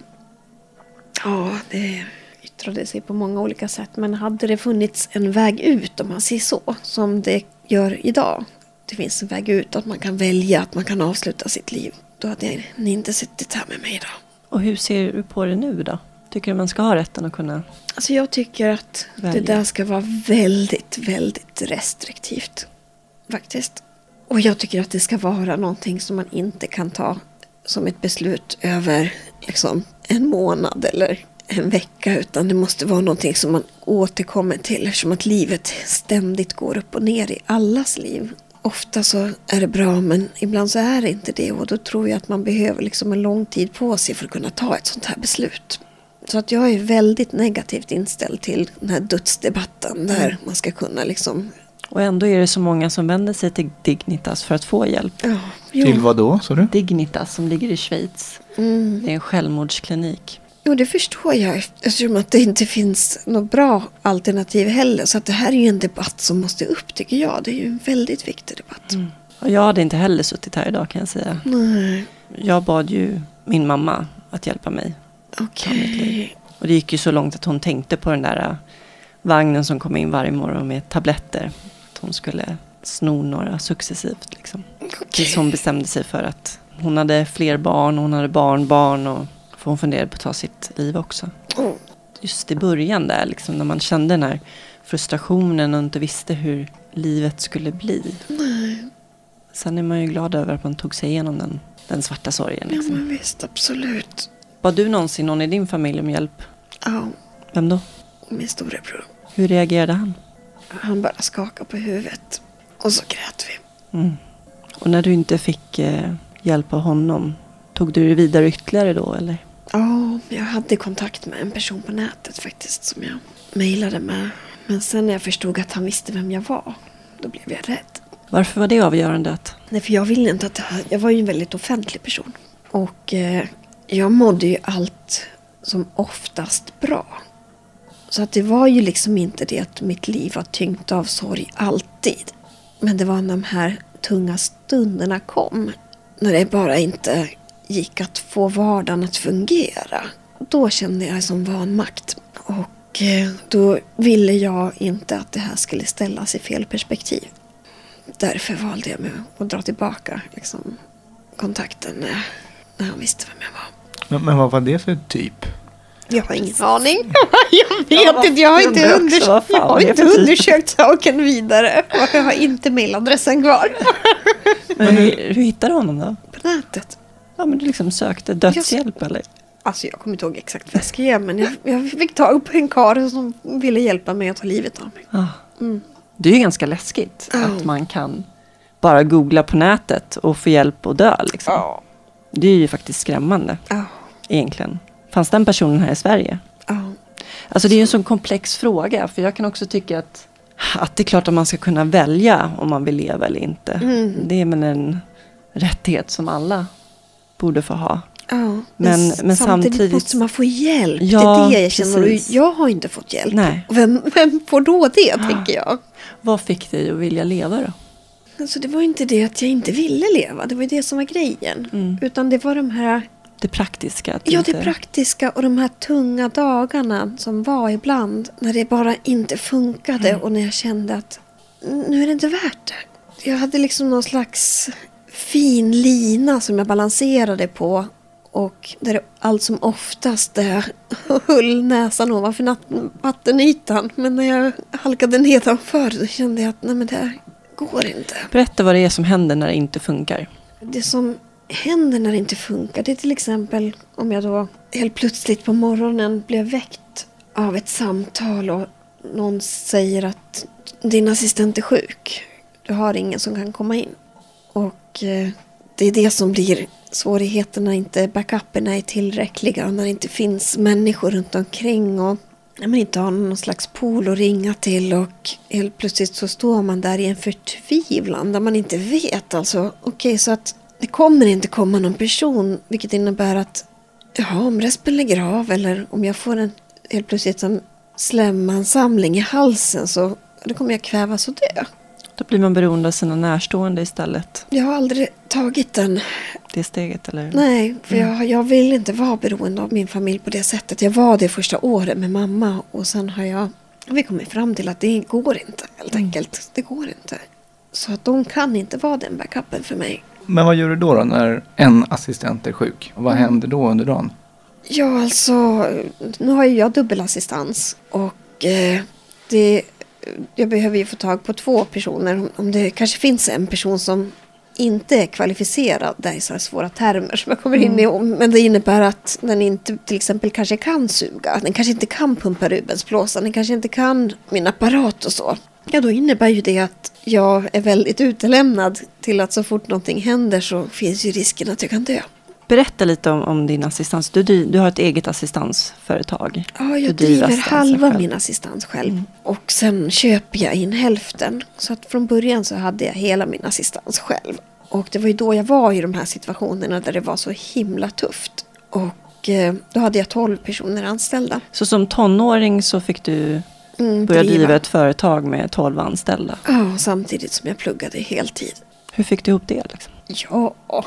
C: Ja, det yttrade sig på många olika sätt. Men hade det funnits en väg ut, om man säger så, som det gör idag. Det finns en väg ut, att man kan välja, att man kan avsluta sitt liv. Då hade ni inte suttit här med mig idag.
A: Och hur ser du på det nu då? Tycker du man ska ha rätten att kunna...
C: Alltså jag tycker att
A: Välja.
C: det där ska vara väldigt, väldigt restriktivt. Faktiskt. Och jag tycker att det ska vara någonting som man inte kan ta som ett beslut över liksom, en månad eller en vecka. Utan det måste vara någonting som man återkommer till. Eftersom att livet ständigt går upp och ner i allas liv. Ofta så är det bra men ibland så är det inte det. Och då tror jag att man behöver liksom en lång tid på sig för att kunna ta ett sånt här beslut. Så att jag är väldigt negativt inställd till den här dödsdebatten där man ska kunna liksom...
A: Och ändå är det så många som vänder sig till Dignitas för att få hjälp.
C: Ja.
B: Till vad då, sa du?
A: Dignitas som ligger i Schweiz.
C: Mm.
A: Det är en självmordsklinik.
C: Jo, det förstår jag eftersom att det inte finns något bra alternativ heller. Så att det här är ju en debatt som måste upp tycker jag. Det är ju en väldigt viktig debatt.
A: Och jag hade inte heller suttit här idag kan jag säga.
C: Nej,
A: Jag bad ju min mamma att hjälpa mig.
C: okej.
A: Och det gick ju så långt att hon tänkte på den där äh, vagnen som kom in varje morgon med tabletter. Att hon skulle sno några successivt. Liksom. Tills hon bestämde sig för att hon hade fler barn, hon hade barnbarn och för hon funderade på att ta sitt liv också.
C: Oh,
A: just i början där, liksom, när man kände den här frustrationen och inte visste hur livet skulle bli. Sen är man ju glad över att man tog sig igenom den, den svarta sorgen.
C: Ja,
A: Liksom.
C: men visst, absolut.
A: Bad du någonsin någon i din familj om hjälp?
C: Ja,
A: Vem då?
C: min storebror.
A: Hur reagerade han?
C: Han bara skakade på huvudet. Och så grät vi.
A: Mm. Och när du inte fick eh, hjälp av honom, tog du det vidare ytterligare då eller?
C: Ja, jag hade kontakt med en person på nätet faktiskt som jag mejlade med. Men sen när jag förstod att han visste vem jag var, då blev jag rädd.
A: Varför var det avgörande? Att,
C: Nej, för jag ville inte att jag var ju en väldigt offentlig person. Och eh, jag mådde ju allt som oftast bra. Så att det var ju liksom inte det att mitt liv var tyngt av sorg alltid. Men det var när de här tunga stunderna kom. När det bara inte gick att få vardagen att fungera. Då kände jag som vanmakt. Och eh, då ville jag inte att det här skulle ställas i fel perspektiv. Därför valde jag mig att dra tillbaka liksom, kontakten när, när han visste vem jag var.
B: Men, men vad var det för typ?
C: Jag har ingen aning. jag vet
A: Ja,
C: inte. Jag har inte, unders-
A: också,
C: jag har inte undersökt saken vidare. Och jag har inte mailadressen kvar.
A: men hur, hur hittade du honom då?
C: På nätet.
A: Ja, men du liksom sökte dödshjälp eller?
C: Alltså jag kommer inte ihåg exakt vad jag skrev. Men jag, jag fick tag på en karl som ville hjälpa mig att ta livet av mig.
A: Ah.
C: Mm.
A: Det är ju ganska läskigt
C: Ja.
A: att man kan bara googla på nätet och få hjälp att dö. Liksom.
C: Ja.
A: Det är ju faktiskt skrämmande
C: Ja.
A: egentligen. Fanns den personen här i Sverige? Alltså det är ju en sån komplex fråga. För jag kan också tycka att, att det är klart att man ska kunna välja om man vill leva eller inte.
C: Mm.
A: Det är väl en rättighet som alla borde få ha.
C: Ja, men,
A: Men-
C: samtidigt,
A: samtidigt-
C: måste man få hjälp.
A: Ja,
C: det är det jag känner.
A: Precis.
C: jag har inte fått hjälp.
A: Nej.
C: Och Vem, vem får då det, tänker jag.
A: Vad fick dig att vilja leva då?
C: Alltså, det var inte det att jag inte ville leva. Det var det som var grejen.
A: Mm.
C: Utan det var de här
A: Det praktiska.
C: Ja,
A: inte...
C: det praktiska och de här tunga dagarna som var ibland när det bara inte funkade
A: Mm.
C: och när jag kände att nu är det inte värt det. Jag hade liksom någon slags fin lina som jag balanserade på och där det allt som oftast höll näsan ovanför vattenytan. Men när jag halkade nedanför så kände jag att nej men det här går inte.
A: Berätta vad det är som händer när det inte funkar.
C: Det som händer när det inte funkar det är till exempel om jag då helt plötsligt på morgonen blev väckt av ett samtal och någon säger att din assistent är sjuk. Du har ingen som kan komma in. Och eh, det är det som blir svårigheterna när inte backuperna är tillräckliga. När det inte finns människor runt omkring och när man inte har någon slags pool att ringa till och helt plötsligt så står man där i en förtvivlan där man inte vet. Alltså, okej, så att det kommer inte komma någon person vilket innebär att ja, om respen lägger av eller om jag får en helt plötsligt en slemmansamling i halsen så då kommer jag kvävas och dö.
A: Då blir man beroende av sina närstående istället.
C: Jag har aldrig tagit den
A: Det steget eller?
C: Nej, för jag, jag vill inte vara beroende av min familj på det sättet. Jag var det första året med mamma och sen har jag vi kommit fram till att det går inte helt enkelt. Det går inte. Så att de kan inte vara den backupen för mig.
B: Men vad gör du då, då när en assistent är sjuk? Och vad händer då under dagen?
C: Ja, alltså nu har ju jag dubbelassistans och eh, det, jag behöver ju få tag på två personer. Om- det kanske finns en person som inte är kvalificerad, det är så här svåra termer som jag kommer in i, men det innebär att den inte till exempel kanske kan suga, den kanske inte kan pumpa Rubensblåsan, den kanske inte kan min apparat och så. Ja, då innebär ju det att jag är väldigt utelämnad till att så fort någonting händer så finns ju risken att jag kan dö.
A: Berätta lite om, om din assistans. Du, du, du har ett eget assistansföretag.
C: Ja,
A: Du
C: jag
A: driver
C: driver halva
A: själv.
C: min assistans själv. Och sen köper jag in hälften. Så att från början så hade jag hela min assistans själv. Och det var ju då jag var i de här situationerna där det var så himla tufft. Och eh, då hade jag 12 personer anställda.
A: Så som tonåring så fick du
C: Mm,
A: börja driva ett företag med 12 anställda.
C: Ja, samtidigt som jag pluggade heltid.
A: Hur fick du ihop det? Liksom?
C: Ja,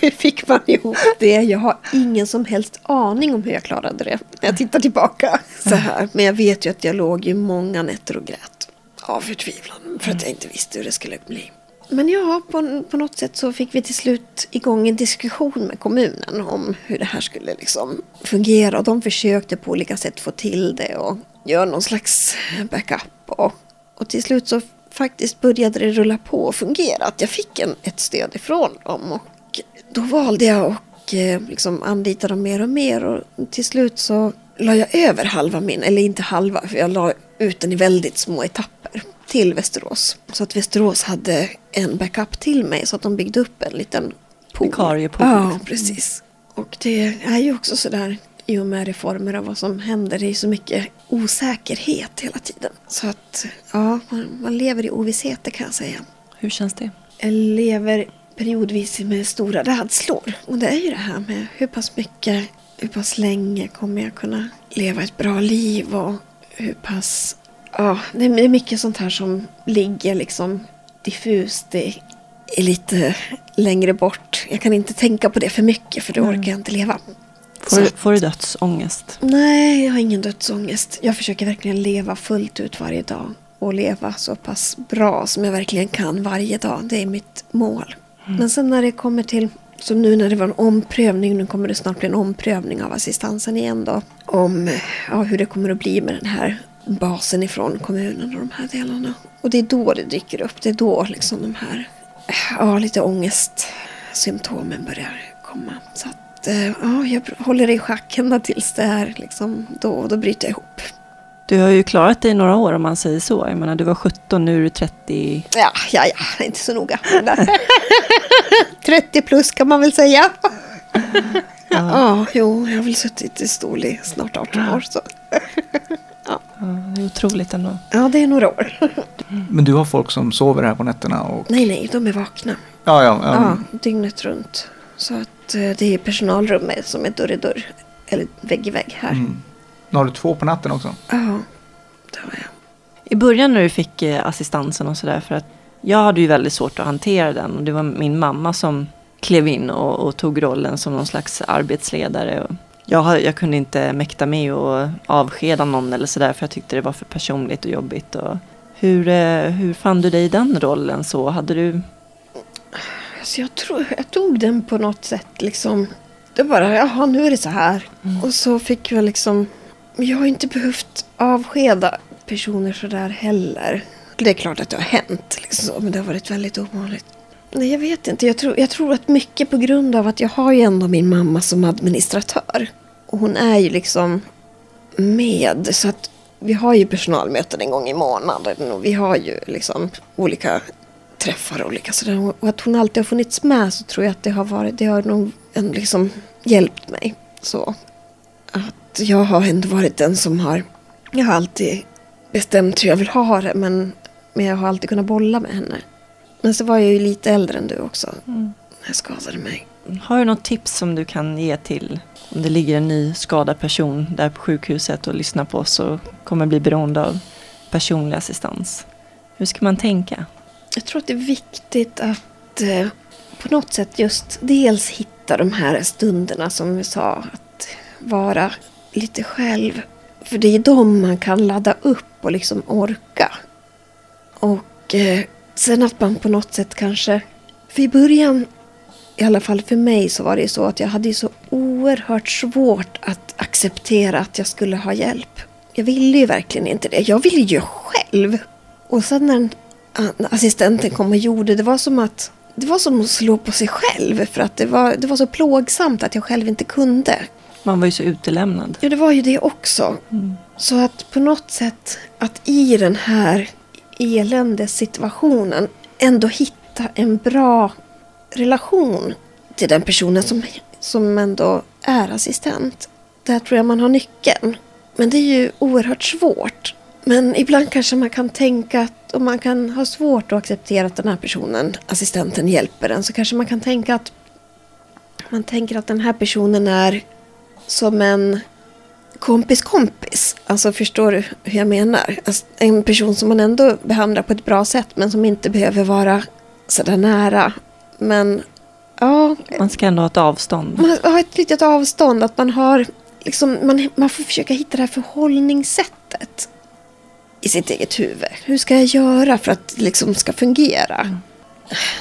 C: hur fick man ihop det? Jag har ingen som helst aning om hur jag klarade det när jag tittar tillbaka så här. Men jag vet ju att jag låg ju många nätter och grät av förtvivlan för att jag inte visste hur det skulle bli. Men ja, på, på något sätt så fick vi till slut igång en diskussion med kommunen om hur det här skulle liksom fungera. Och de försökte på olika sätt få till det och göra någon slags backup. Och, och till slut så faktiskt började det rulla på och fungera. Att jag fick en, ett stöd ifrån dem. Och då valde jag att eh, liksom anlita dem mer och mer. Och till slut så la jag över halva min, eller inte halva, för jag la ut den i väldigt små etapper till Västerås. Så att Västerås hade en backup till mig så att de byggde upp en liten pool.
A: Vikariepool.
C: Ja, precis. Och det är ju också sådär i och med reformer och vad som händer. Det är så mycket osäkerhet hela tiden. Så att ja, man, man lever i ovisshet det kan jag säga.
A: Hur känns det?
C: Jag lever periodvis med stora rädslor. Och det är ju det här med hur pass mycket, hur pass länge kommer jag kunna leva ett bra liv och hur pass... Ja, det är mycket sånt här som ligger liksom diffust. Det är lite längre bort. Jag kan inte tänka på det för mycket för då
A: Mm.
C: orkar jag inte leva.
A: Får, du, får du dödsångest?
C: Nej, jag har ingen dödsångest. Jag försöker verkligen leva fullt ut varje dag. Och leva så pass bra som jag verkligen kan varje dag. Det är mitt mål. Men sen när det kommer till, som nu när det var en omprövning, nu kommer det snart bli en omprövning av assistansen igen då. Om ja, hur det kommer att bli med den här basen ifrån kommunen och de här delarna. Och det är då det dyker upp. Det är då liksom de här, ja lite ångestsymptomen börjar komma. Så att, eh, ja, jag håller i schack ända tills det är liksom, då, då bryter jag ihop.
A: Du har ju klarat dig i några år om man säger så. Jag menar, du var 17, nu är du 30.
C: Ja, ja, ja, inte så noga. 30 plus kan man väl säga. Ja, jo, jag har väl suttit i stol i snart 18 år. Så.
A: Ja, det är otroligt ändå.
C: Ja, det är några år.
B: Men du har folk som sover här på nätterna och...
C: Nej, nej, de är vakna.
B: Ja, ja. ja.
C: Ja, dygnet runt. Så att eh, det är personalrummet som är dörr i dörr. Eller vägg i vägg här.
B: Mm. Nu har du två på natten också.
C: Ja, det har jag.
A: I början när du fick eh, assistansen och sådär, för att jag hade ju väldigt svårt att hantera den. Och det var min mamma som klev in och, och tog rollen som någon slags arbetsledare. Och jag, jag kunde inte mäkta med att avskeda någon eller sådär, för jag tyckte det var för personligt och jobbigt. Och hur, eh, hur fann du dig i den rollen så? Hade du...
C: Så jag tror jag tog den på något sätt liksom. Det bara, jaha nu är det så här. Och så fick jag liksom, jag har inte behövt avskeda personer så där heller. Det är klart att det har hänt liksom, men det har varit väldigt ovanligt. Nej, jag vet inte. Jag tror, jag tror att mycket på grund av att jag har ju ändå min mamma som administratör. Och hon är ju liksom med. Så att vi har ju personalmöten en gång i månaden. Och vi har ju liksom olika träffar och olika sådär. Och att hon alltid har funnits med så tror jag att det har varit, det har nog en liksom hjälpt mig. Så att jag har ändå varit den som har, jag har alltid bestämt hur jag vill ha det men, men jag har alltid kunnat bolla med henne. Men så var jag ju lite äldre än du också. När jag skadade mig.
A: Har du något tips som du kan ge till om det ligger en ny skadad person där på sjukhuset och lyssnar på oss och kommer bli beroende av personlig assistans? Hur ska man tänka?
C: Jag tror att det är viktigt att eh, på något sätt just dels hitta de här stunderna som vi sa. Att vara lite själv. För det är de man kan ladda upp och liksom orka. Och eh, sen att man på något sätt kanske... För i början, i alla fall för mig, så var det ju så att jag hade ju så oerhört svårt att acceptera att jag skulle ha hjälp. Jag ville ju verkligen inte det. Jag ville ju själv. Och sen när assistenten kom och gjorde, det var som att det var som att slå på sig själv för att det var, det var så plågsamt att jag själv inte kunde.
A: Man var ju så utelämnad.
C: Ja, det var ju det också. Så att på något sätt att i den här eländessituationen ändå hitta en bra relation till den personen som, som ändå är assistent. Där tror jag man har nyckeln. Men det är ju oerhört svårt. Men ibland kanske man kan tänka att om man kan ha svårt att acceptera att den här personen, assistenten, hjälper en så kanske man kan tänka att man tänker att den här personen är som en kompis kompis. Alltså förstår du hur jag menar? Alltså, en person som man ändå behandlar på ett bra sätt men som inte behöver vara sådär nära. Men ja,
A: Man ska ändå ha ett avstånd.
C: man har ett litet avstånd. Att man har liksom, man, man får försöka hitta det här förhållningssättet i sitt eget huvud. Hur ska jag göra för att det liksom ska fungera?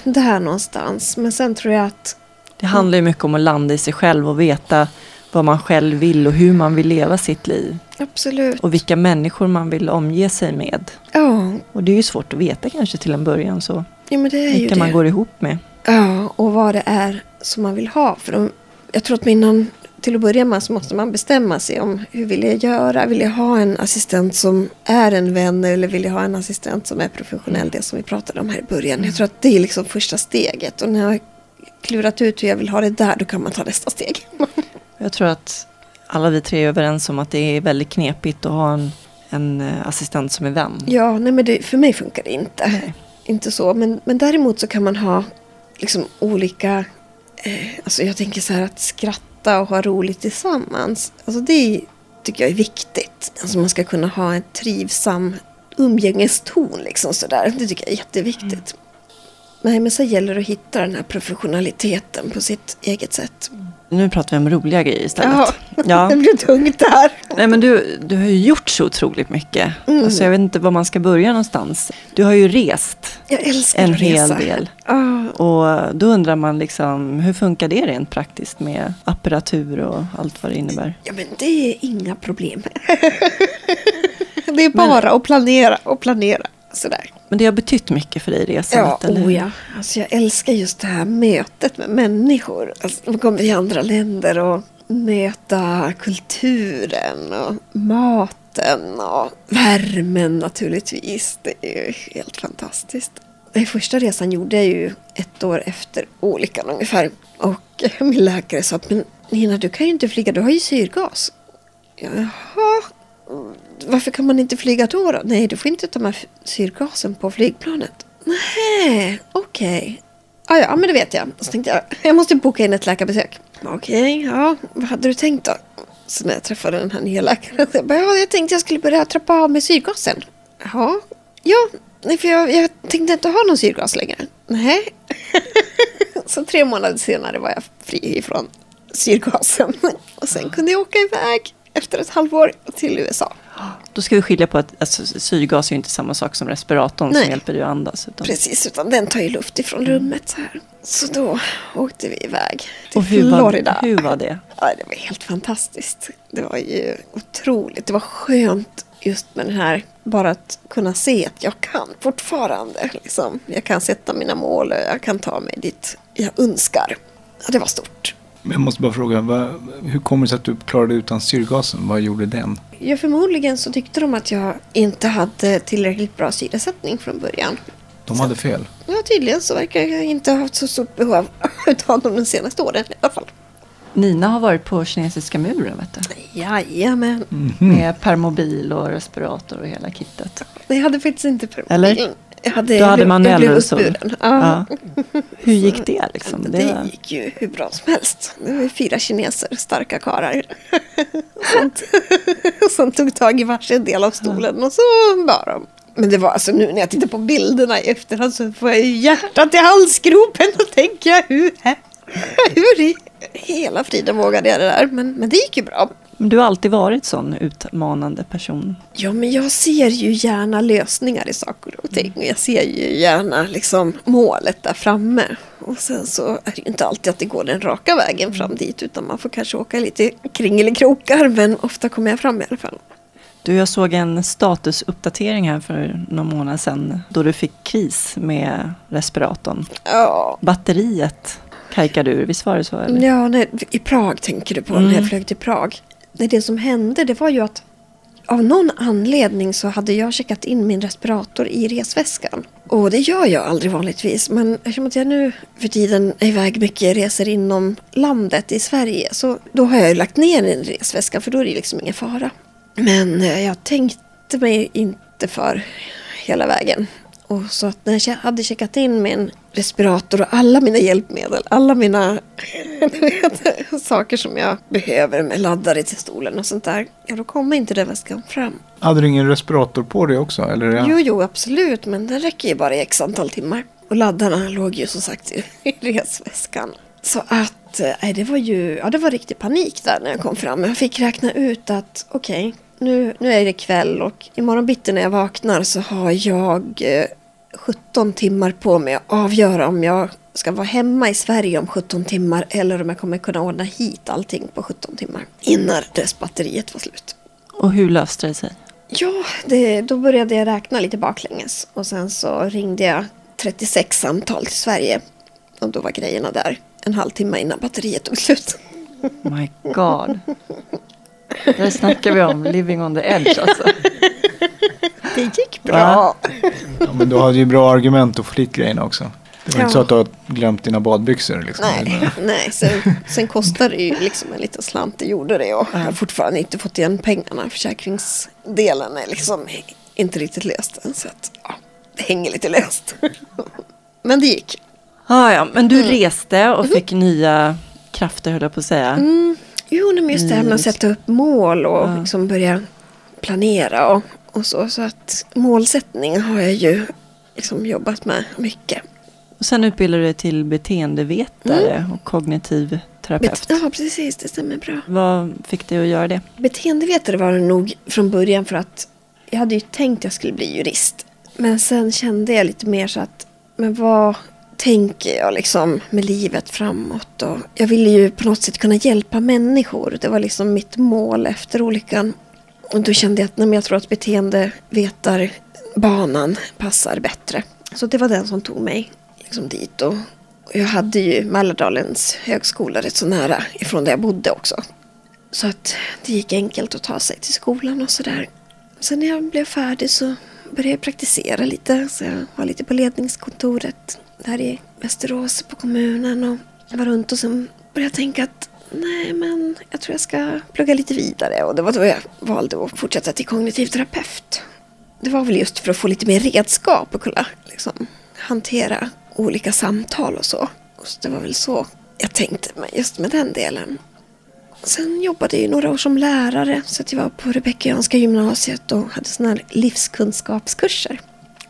C: där någonstans. Men sen tror jag att
A: Det handlar ju mycket om att landa i sig själv och veta vad man själv vill och hur man vill leva sitt liv.
C: absolut.
A: Och vilka människor man vill omge sig med.
C: Ja,
A: Och det är ju svårt att veta kanske till en början så
C: ja men det är ju
A: vilka
C: det.
A: man går ihop med.
C: Ja, och vad det är som man vill ha. För de, jag tror att innan, till att börja med så måste man bestämma sig om hur vill jag göra. Vill jag ha en assistent som är en vän eller vill jag ha en assistent som är professionell? Det som vi pratade om här i början. Jag tror att det är liksom första steget. Och när jag har klurat ut hur jag vill ha det där, då kan man ta nästa steg.
A: Jag tror att alla vi tre är överens om att det är väldigt knepigt att ha en, en eh, assistent som är vän.
C: Ja, nej men det, för mig funkar det inte.
A: Nej.
C: Inte så. Men, men däremot så kan man ha liksom olika... Eh, alltså jag tänker så här att skratta och ha roligt tillsammans. Alltså det tycker jag är viktigt. Alltså man ska kunna ha en trivsam umgängeston liksom sådär. Det tycker jag är jätteviktigt. Mm. Nej, men så gäller det att hitta den här professionaliteten på sitt eget sätt.
A: Nu pratar vi om roliga grejer istället.
C: Ja,
A: Ja.
C: det blir tungt där.
A: Nej men du, du har ju gjort så otroligt mycket.
C: Mm.
A: Alltså jag vet inte var man ska börja någonstans. Du har ju rest
C: Jag älskar
A: en hel del.
C: Ja,
A: Och då undrar man liksom, hur funkar det rent praktiskt med apparatur och allt vad det innebär?
C: Ja, men det är inga problem. det är bara att planera och planera. Sådär.
A: Men det har betytt mycket för dig resandet,
C: Ja,
A: eller
C: oh ja. Alltså jag älskar just det här mötet med människor. Alltså, man kommer till andra länder och möta kulturen och maten och värmen naturligtvis. Det är ju helt fantastiskt. Den första resan gjorde jag ju ett år efter olyckan ungefär. Och min läkare sa att men Nina du kan ju inte flyga, du har ju syrgas. Jaha, varför kan man inte flyga då? då? Nej, du får inte ta med syrgasen på flygplanet. Nej, okej. Ah, ja, men det vet jag. Så tänkte jag, jag måste boka in ett läkarbesök. Okej, ja, vad hade du tänkt då? Så när jag träffade den här nya läkaren, så jag bara, ja, jag tänkte jag skulle börja trappa av med syrgasen. Jaha, ja, för jag, jag tänkte inte ha någon syrgas längre. Nej. så tre månader senare var jag fri ifrån syrgasen. Och sen kunde jag åka iväg efter ett halvår till USA.
A: Då ska vi skilja på att alltså, syrgas är inte samma sak som respiratorn
C: Nej.
A: som hjälper dig att andas. Utan...
C: Precis, utan den tar ju luft ifrån rummet så här. Så då åkte vi iväg till
A: Och hur var,
C: Florida.
A: hur var det?
C: Ja, det var helt fantastiskt. Det var ju otroligt. Det var skönt just med den här, bara att kunna se att jag kan fortfarande. Liksom. Jag kan sätta mina mål och jag kan ta mig dit jag önskar. Ja, det var stort.
B: Men Jag måste bara fråga, vad, hur kommer det sig att du klarade utan syrgasen? Vad gjorde den?
C: Ja, förmodligen så tyckte de att jag inte hade tillräckligt bra syresättning från början.
B: De hade fel.
C: Ja, tydligen så verkar jag inte ha haft så stort behov av dem de senaste åren i alla fall.
A: Nina har varit på kinesiska muren, vet du.
C: Jajamän.
A: Med permobil och respirator och hela kittet.
C: Nej, jag hade faktiskt inte permobil.
A: Eller?
C: Jag hade,
A: Du hade
C: jag
A: manuell
C: blev. Ja.
A: Ja. Hur gick det liksom?
C: Det,
A: Det var...
C: gick ju hur bra som helst. Det var fyra kineser, starka karlar. som, tog tag i varsin del av stolen och så bar de. Men det var alltså nu när jag tittar på bilderna i efterhand så får jag hjärtat i halsgropen och tänker jag hur, hur i hela friden vågade jag det där. Men, men det gick ju bra.
A: Men du har alltid varit sån utmanande person.
C: Ja, men jag ser ju gärna lösningar i saker och ting. Och jag ser ju gärna liksom målet där framme. Och sen så är det ju inte alltid att det går den raka vägen fram dit. Utan man får kanske åka lite kringelikrokar. Men ofta kommer jag fram i alla fall.
A: Du, jag såg en statusuppdatering här för några månader sedan. Då du fick kris med respiratorn.
C: Ja,
A: Batteriet kajkade ur, visst var det så? Eller?
C: ja nej, i Prag tänker du på. När jag flög till Prag. Nej, det som hände det var ju att av någon anledning så hade jag checkat in min respirator i resväskan. Och det gör jag aldrig vanligtvis. Men eftersom att jag nu för tiden är iväg mycket reser inom landet i Sverige. Så då har jag ju lagt ner en resväska för då är det liksom ingen fara. Men eh, jag tänkte mig inte för hela vägen. Och så att när jag hade checkat in min respirator och alla mina hjälpmedel, alla mina vet, saker som jag behöver med laddare till stolen och sånt där. Ja, då kom inte den väskan fram.
B: Hade du ingen respirator på dig också? Eller? Ja.
C: Jo, jo, absolut, men den räcker ju bara i x antal timmar. Och laddarna låg ju som sagt i resväskan. Så att, eh, nej, det var ju, ja det var riktig panik där när jag kom fram. Jag fick räkna ut att, okej, nu, nu är det kväll och imorgon bitti när jag vaknar så har jag eh, 17 timmar på mig att avgöra om jag ska vara hemma i Sverige om 17 timmar eller om jag kommer kunna ordna hit allting på 17 timmar innan röstbatteriet var slut.
A: Och hur löste det sig?
C: Ja, det, då började jag räkna lite baklänges och sen så ringde jag 36 samtal till Sverige och då var grejerna där en halvtimme innan batteriet tog slut.
A: My God. Där snackar vi om living on the edge alltså.
C: Det gick bra.
B: Ja, men du hade ju bra argument att få dit grejerna också. Det var
C: Ja.
B: inte så att du har glömt dina badbyxor liksom.
C: Nej, nej sen, sen kostade det ju liksom en liten slant. Det gjorde det och jag har fortfarande inte fått igen pengarna. Försäkringsdelen är liksom inte riktigt löst än. Så att, ja, det hänger lite löst. Men det gick.
A: Ah, ja, men du reste och fick nya krafter höll jag på att säga.
C: Mm. Jo, men just det här med att
A: Mm.
C: sätta upp mål och
A: Ja.
C: liksom börja planera och, och så. Så att målsättning har jag ju liksom jobbat med mycket.
A: Och sen utbildade du dig till beteendevetare och kognitiv terapeut.
C: Ja, precis. Det stämmer bra.
A: Vad fick dig att göra det?
C: Beteendevetare var det nog från början för att jag hade ju tänkt att jag skulle bli jurist. Men sen kände jag lite mer så att, men vad tänker jag liksom med livet framåt? Och jag ville ju på något sätt kunna hjälpa människor. Det var liksom mitt mål efter olyckan. Och då kände jag att nej, jag tror att beteendevetarbanan passar bättre. Så det var den som tog mig liksom dit. Och och jag hade ju Mälardalens högskola rätt så nära ifrån där jag bodde också. Så att det gick enkelt att ta sig till skolan och sådär. Sen när jag blev färdig så började jag praktisera lite. Så jag var lite på ledningskontoret där i Västerås på kommunen och var runt och sen började jag tänka att nej men jag tror jag ska plugga lite vidare. Och det var då jag valde att fortsätta till kognitiv terapeut. Det var väl just för att få lite mer redskap och kunna liksom, hantera olika samtal och så. Och så det var väl så jag tänkte just med den delen. Sen jobbade jag ju några år som lärare så att jag var på Rebeckianska gymnasiet och hade såna här livskunskapskurser.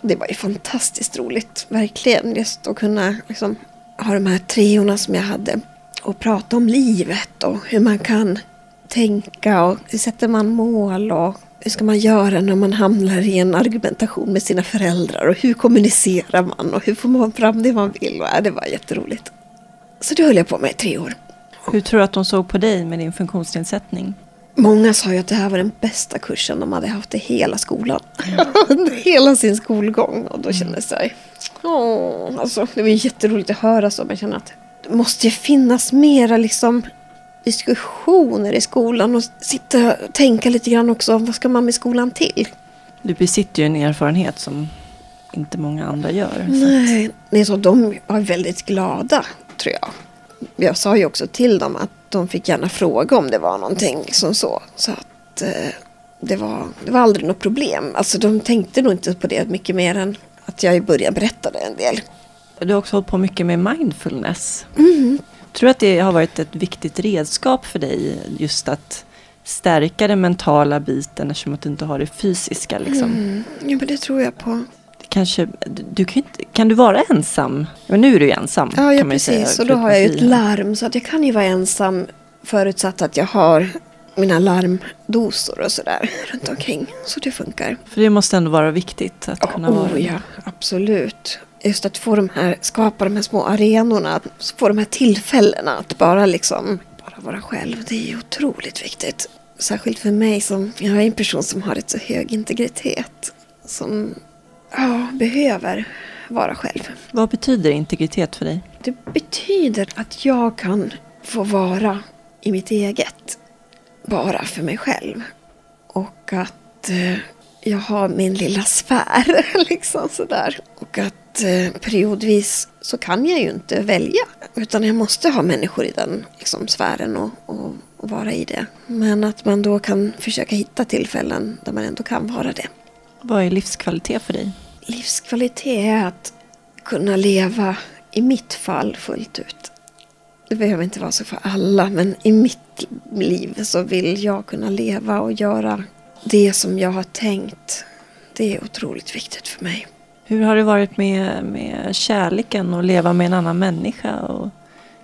C: Det var ju fantastiskt roligt, verkligen. Just att kunna liksom, ha de här treorna som jag hade och prata om livet och hur man kan tänka och hur sätter man mål och hur ska man göra när man hamnar i en argumentation med sina föräldrar och hur kommunicerar man och hur får man fram det man vill. Och, ja, det var jätteroligt. Så det höll jag på med i tre år.
A: Hur tror du att de såg på dig med din funktionsnedsättning?
C: Många sa ju att det här var den bästa kursen de hade haft i hela skolan. Under hela sin skolgång. Och då kände jag så här, åh, alltså, det var jätteroligt att höra så. Men jag känner att det måste ju finnas mera liksom diskussioner i skolan och sitta och tänka lite grann också. Vad ska man med skolan till?
A: Du besitter ju en erfarenhet som inte många andra gör. Så.
C: Nej, nej så de var väldigt glada, tror jag. Jag sa ju också till dem att de fick gärna fråga om det var någonting liksom så. Så att eh, det, var, det var aldrig något problem. Alltså de tänkte nog inte på det mycket mer än att jag i början berättade en del.
A: Du har också hållit på mycket med mindfulness.
C: Mm.
A: Tror du att det har varit ett viktigt redskap för dig just att stärka den mentala biten eftersom att du inte har det fysiska? Liksom?
C: Mm. Ja, men det tror jag på.
A: Kanske, du kan, inte, kan du vara ensam? Men nu är du ju ensam.
C: Ja, ja
A: säga,
C: precis. Och då har jag ju ett larm. Så att jag kan ju vara ensam förutsatt att jag har mina larmdosor och sådär runt omkring. Så det funkar.
A: För det måste ändå vara viktigt att kunna vara
C: oh, ja, absolut. Just att få de här, skapa de här små arenorna, att få de här tillfällena att bara liksom, bara vara själv. Det är ju otroligt viktigt. Särskilt för mig som, jag är en person som har ett så hög integritet. Som, ja, behöver vara själv.
A: Vad betyder integritet för dig?
C: Det betyder att jag kan få vara i mitt eget. Bara för mig själv. Och att eh, jag har min lilla sfär. liksom sådär. Och att eh, periodvis så kan jag ju inte välja. Utan jag måste ha människor i den liksom, sfären och, och, och vara i det. Men att man då kan försöka hitta tillfällen där man ändå kan vara det.
A: Vad är livskvalitet för dig?
C: Livskvalitet är att kunna leva, i mitt fall, fullt ut. Det behöver inte vara så för alla, men i mitt liv så vill jag kunna leva och göra det som jag har tänkt. Det är otroligt viktigt för mig.
A: Hur har det varit med, med kärleken och leva med en annan människa och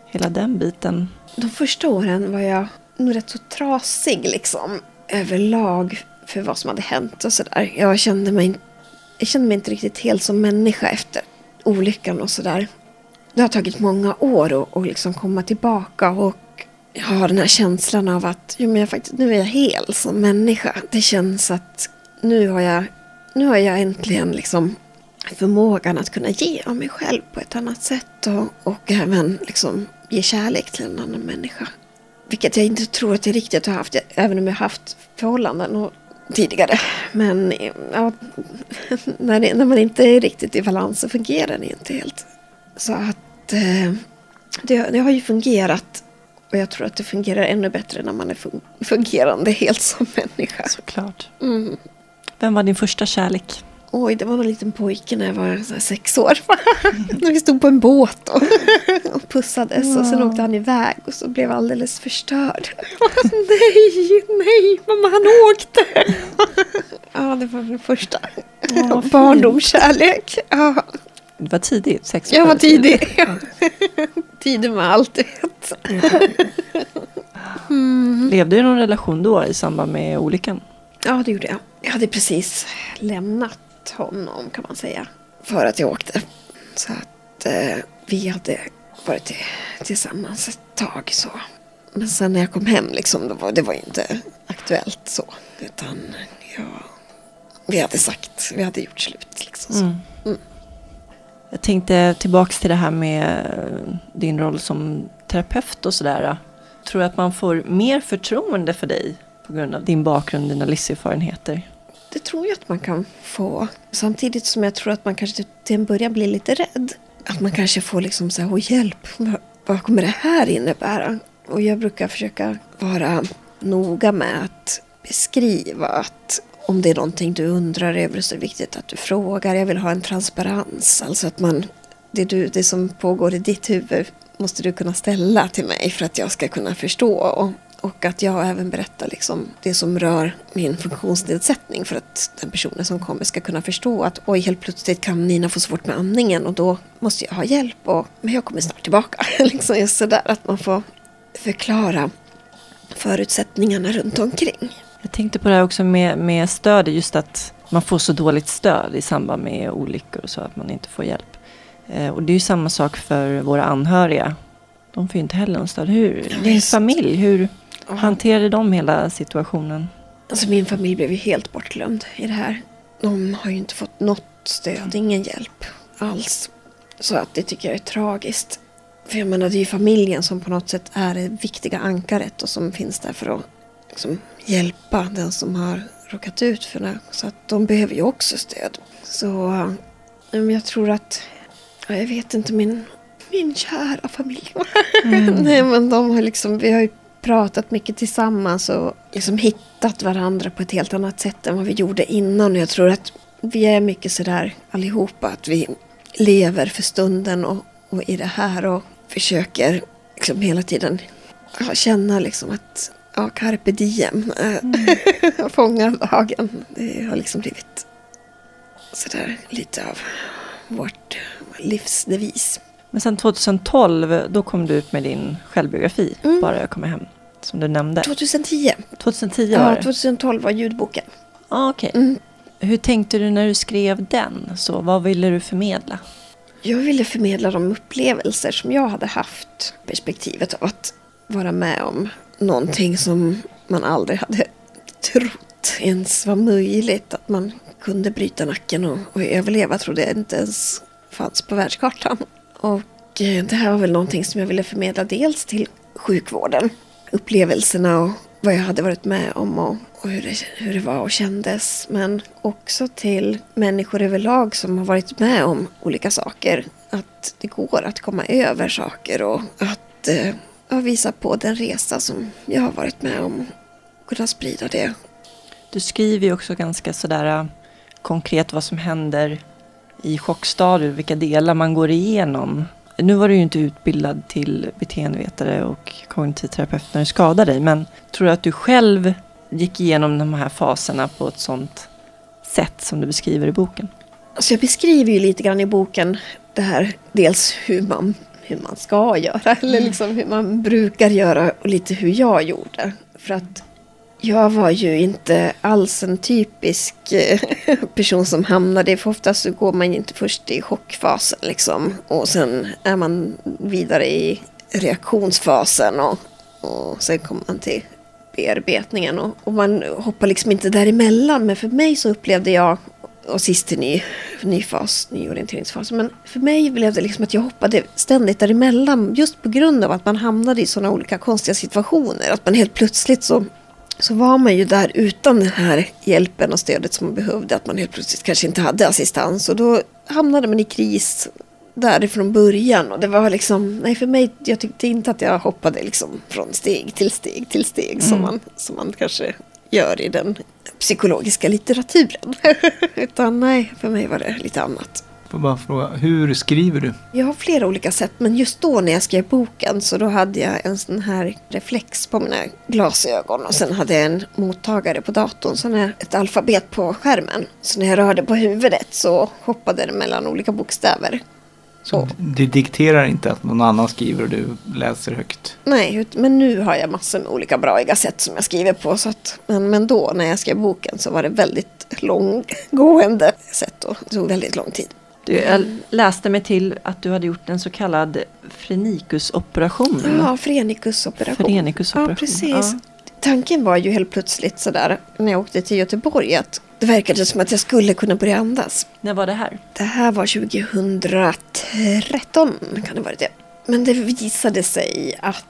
A: hela den biten?
C: De första åren var jag nog rätt så trasig liksom överlag för vad som hade hänt och sådär. Jag kände mig jag kände mig inte riktigt helt som människa efter olyckan och sådär. Det har tagit många år att, att liksom komma tillbaka och jag har den här känslan av att jo, men jag faktiskt, nu är jag hel som människa. Det känns att nu har jag, nu har jag äntligen liksom förmågan att kunna ge av mig själv på ett annat sätt och, och även liksom ge kärlek till en annan människa. Vilket jag inte tror att jag riktigt har haft, även om jag har haft förhållanden och tidigare. Men ja, när, det, när man inte är riktigt i balans så fungerar det inte helt. Så att eh, det, det, har ju fungerat och jag tror att det fungerar ännu bättre när man är fun fungerande helt som människa.
A: Såklart.
C: Mm.
A: Vem var din första kärlek?
C: Oj, det var en liten pojke när jag var sex år. när vi stod på en båt och, och pussades. Wow. Och sen åkte han iväg och så blev alldeles förstörd. nej, nej, mamma han åkte. ja, det var den första. Oh, Barndomskärlek. Ja.
A: Det var tidigt? Sex år?
C: Jag var tidig. tidig med allt.
A: Mm. Levde du i någon relation då i samband med olyckan?
C: Ja, det gjorde jag. Jag hade precis lämnat honom kan man säga. För att jag åkte. Så att eh, vi hade varit tillsammans ett tag så. Men sen när jag kom hem liksom, det var det var inte aktuellt så. Utan ja, vi hade sagt, vi hade gjort slut liksom. Så. Mm. Mm.
A: Jag tänkte tillbaks till det här med din roll som terapeut och sådär. Tror du att man får mer förtroende för dig på grund av din bakgrund, dina livserfarenheter?
C: Det tror jag att man kan få. Samtidigt som jag tror att man kanske typ till en början blir lite rädd. Att man kanske får liksom så här, hjälp, vad, vad kommer det här innebära? Och jag brukar försöka vara noga med att beskriva att om det är någonting du undrar över så är det viktigt att du frågar. Jag vill ha en transparens. Alltså att man, det, du, det som pågår i ditt huvud måste du kunna ställa till mig för att jag ska kunna förstå. Och och att jag även berättar liksom det som rör min funktionsnedsättning för att den personen som kommer ska kunna förstå att oj, helt plötsligt kan Nina få svårt med andningen och då måste jag ha hjälp. Och, men jag kommer snart tillbaka. liksom just sådär att man får förklara förutsättningarna runt omkring.
A: Jag tänkte på det här också med, med stöd, just att man får så dåligt stöd i samband med olyckor och så att man inte får hjälp. Eh, och det är ju samma sak för våra anhöriga. De får ju inte heller någon stöd. Hur, din familj, hur, hanterade de hela situationen?
C: Alltså min familj blev ju helt bortglömd i det här. De har ju inte fått något stöd, ingen hjälp alls. Så att det tycker jag är tragiskt. För jag menar, det är ju familjen som på något sätt är det viktiga ankaret och som finns där för att liksom, hjälpa den som har råkat ut för det. Så att de behöver ju också stöd. Så jag tror att, jag vet inte, min, min kära familj. Mm. Nej men de har liksom, vi har ju pratat mycket tillsammans och liksom hittat varandra på ett helt annat sätt än vad vi gjorde innan. Jag tror att vi är mycket sådär allihopa, att vi lever för stunden och, och i det här och försöker liksom hela tiden känna liksom att ja, carpe diem, mm. fånga dagen. Det har liksom blivit sådär lite av vårt livsdevis.
A: Men sen 2012, då kom du ut med din självbiografi, mm. Bara jag kommer hem, som du nämnde.
C: 2010.
A: 2010
C: var det? Ja, 2012 var ljudboken.
A: Ah. Okay. Mm. Hur tänkte du när du skrev den? Så, vad ville du förmedla?
C: Jag ville förmedla de upplevelser som jag hade haft. Perspektivet av att vara med om någonting som man aldrig hade trott ens var möjligt. Att man kunde bryta nacken och, och överleva trodde jag inte ens fanns på världskartan. Och eh, det här var väl någonting som jag ville förmedla dels till sjukvården. Upplevelserna och vad jag hade varit med om och, och hur, det, hur det var och kändes. Men också till människor överlag som har varit med om olika saker. Att det går att komma över saker och att eh, visa på den resa som jag har varit med om. Och kunna sprida det.
A: Du skriver ju också ganska sådär eh, konkret vad som händer i chockstadier, vilka delar man går igenom. Nu var du ju inte utbildad till beteendevetare och kognitiv terapeut när du skadade dig, men tror du att du själv gick igenom de här faserna på ett sånt sätt som du beskriver i boken?
C: Alltså jag beskriver ju lite grann i boken det här, dels hur man, hur man ska göra, eller liksom hur man brukar göra och lite hur jag gjorde. För att jag var ju inte alls en typisk eh, person som hamnade, för oftast så går man ju inte först i chockfasen liksom. Och sen är man vidare i reaktionsfasen och, och sen kommer man till bearbetningen. Och, och man hoppar liksom inte däremellan. Men för mig så upplevde jag, och sist i ny, ny fas, ny orienteringsfas. Men för mig blev det liksom att jag hoppade ständigt däremellan. Just på grund av att man hamnade i sådana olika konstiga situationer. Att man helt plötsligt så så var man ju där utan den här hjälpen och stödet som man behövde. Att man helt plötsligt kanske inte hade assistans. Och då hamnade man i kris därifrån början. Och det var liksom, nej för mig, jag tyckte inte att jag hoppade liksom från steg till steg till steg. Mm. Som, man, som man kanske gör i den psykologiska litteraturen. Utan nej, för mig var det lite annat
B: får bara fråga, hur skriver du?
C: Jag har flera olika sätt, men just då när jag skrev boken så då hade jag en sån här reflex på mina glasögon och sen hade jag en mottagare på datorn, sen ett alfabet på skärmen. Så när jag rörde på huvudet så hoppade det mellan olika bokstäver.
B: Så du dikterar inte att någon annan skriver och du läser högt?
C: Nej, men nu har jag massor med olika braiga sätt som jag skriver på. Så att, men, men då när jag skrev boken så var det väldigt långgående sätt och det tog väldigt lång tid.
A: Du, jag läste mig till att du hade gjort en så kallad frenikusoperation.
C: Ja, frenikusoperation.
A: Frenikusoperation.
C: Ja, precis. Ja. Tanken var ju helt plötsligt sådär när jag åkte till Göteborg att det verkade som att jag skulle kunna börja andas.
A: När var det här?
C: Det här var 2013 kan det vara det. Men det visade sig att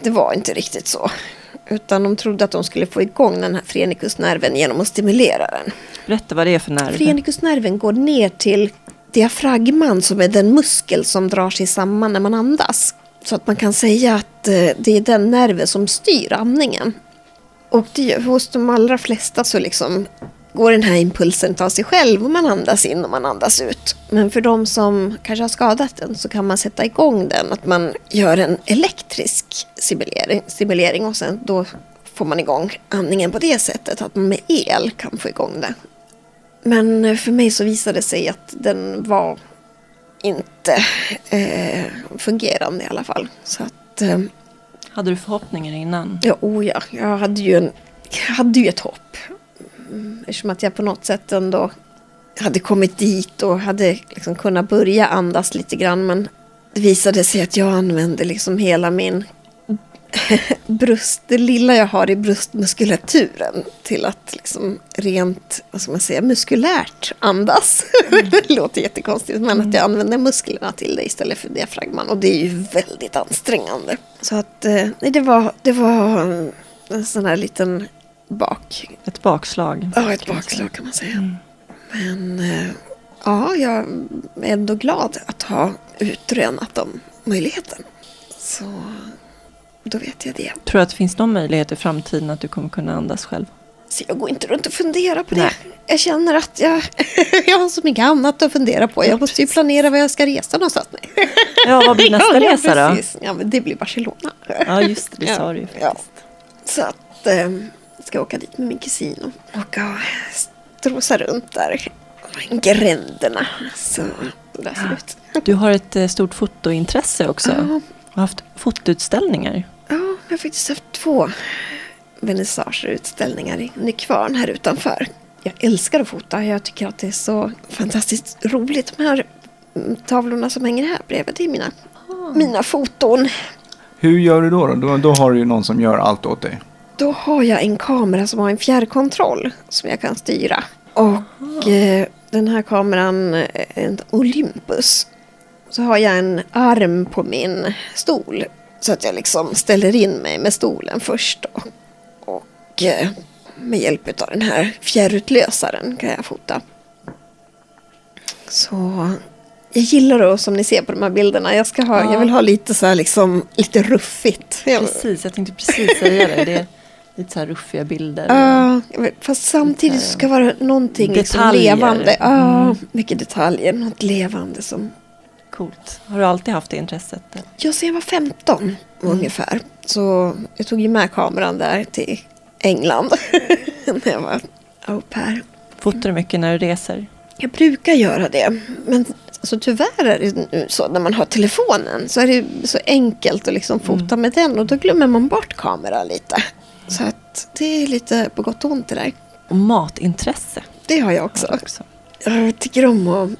C: det var inte riktigt så. Utan de trodde att de skulle få igång den här frenikusnerven genom att stimulera den.
A: Berätta vad det är för nerv.
C: Frenikusnerven går ner till diafragman som är den muskel som drar sig samman när man andas. Så att man kan säga att eh, det är den nerven som styr andningen. Och det, hos de allra flesta så liksom går den här impulsen av sig själv och man andas in och man andas ut. Men för de som kanske har skadat den så kan man sätta igång den. Att man gör en elektrisk stimulering, simulering och sen då får man igång andningen på det sättet. Att man med el kan få igång det. Men för mig så visade det sig att den var inte eh, fungerande i alla fall. Så att, eh,
A: hade du förhoppningar innan?
C: Ja, oh ja. Jag hade ju, en, jag hade ju ett hopp. Mm, eftersom att jag på något sätt ändå hade kommit dit och hade liksom kunnat börja andas lite grann. Men det visade sig att jag använde liksom hela min bröst, det lilla jag har i bröstmuskulaturen till att liksom rent, vad ska man säga, muskulärt andas. Mm. det låter jättekonstigt men mm. att jag använder musklerna till det istället för diafragman och det är ju väldigt ansträngande. Så att eh, det var, det var en sån här liten bak...
A: Ett bakslag.
C: Ja, ett bakslag kan man säga. Mm. Men eh, ja, jag är ändå glad att ha utrönat om möjligheten. Så då vet jag det.
A: Tror du att det finns någon möjlighet i framtiden att du kommer kunna andas själv?
C: Så jag går inte runt och funderar på det. Nej. Jag känner att jag, jag har så mycket annat att fundera på. Jag måste ju planera var jag ska resa någonstans.
A: Ja, vad blir nästa ja, resa ja, då?
C: Ja, men det blir Barcelona.
A: Ja, just det. Det sa du ju faktiskt. Ja.
C: Så att eh, jag ska åka dit med min kusin och åka och strosa runt där. Gränderna. Så där ser ut.
A: Du har ett eh, stort fotointresse också. Och haft fotoutställningar.
C: Ja, jag har faktiskt haft två vernissageutställningar i Nykvarn här utanför. Jag älskar att fota. Jag tycker att det är så fantastiskt roligt. De här tavlorna som hänger här bredvid, det är mina, ah. mina foton.
B: Hur gör du då, då? då? Då har du ju någon som gör allt åt dig.
C: Då har jag en kamera som har en fjärrkontroll som jag kan styra. Och eh, den här kameran är en Olympus så har jag en arm på min stol. Så att jag liksom ställer in mig med stolen först. Då. Och eh, med hjälp av den här fjärrutlösaren kan jag fota. Så jag gillar då som ni ser på de här bilderna. Jag, ska ha, ja. jag vill ha lite så här liksom, lite ruffigt.
A: Precis, jag tänkte precis säga det. det är lite så här ruffiga bilder.
C: Ja, fast samtidigt ska det vara någonting liksom levande. Ja, mm. mycket detaljer. Något levande som
A: Coolt. Har du alltid haft det intresset?
C: Ja, sen jag var 15 mm. ungefär. Så jag tog ju med kameran där till England när jag var au pair.
A: Fotar du mycket när du reser?
C: Jag brukar göra det. Men alltså, tyvärr är det nu så när man har telefonen så är det så enkelt att liksom fota mm. med den och då glömmer man bort kameran lite. Så att det är lite på gott och ont det där.
A: Och matintresse.
C: Det har jag också.
A: också.
C: Jag tycker om att,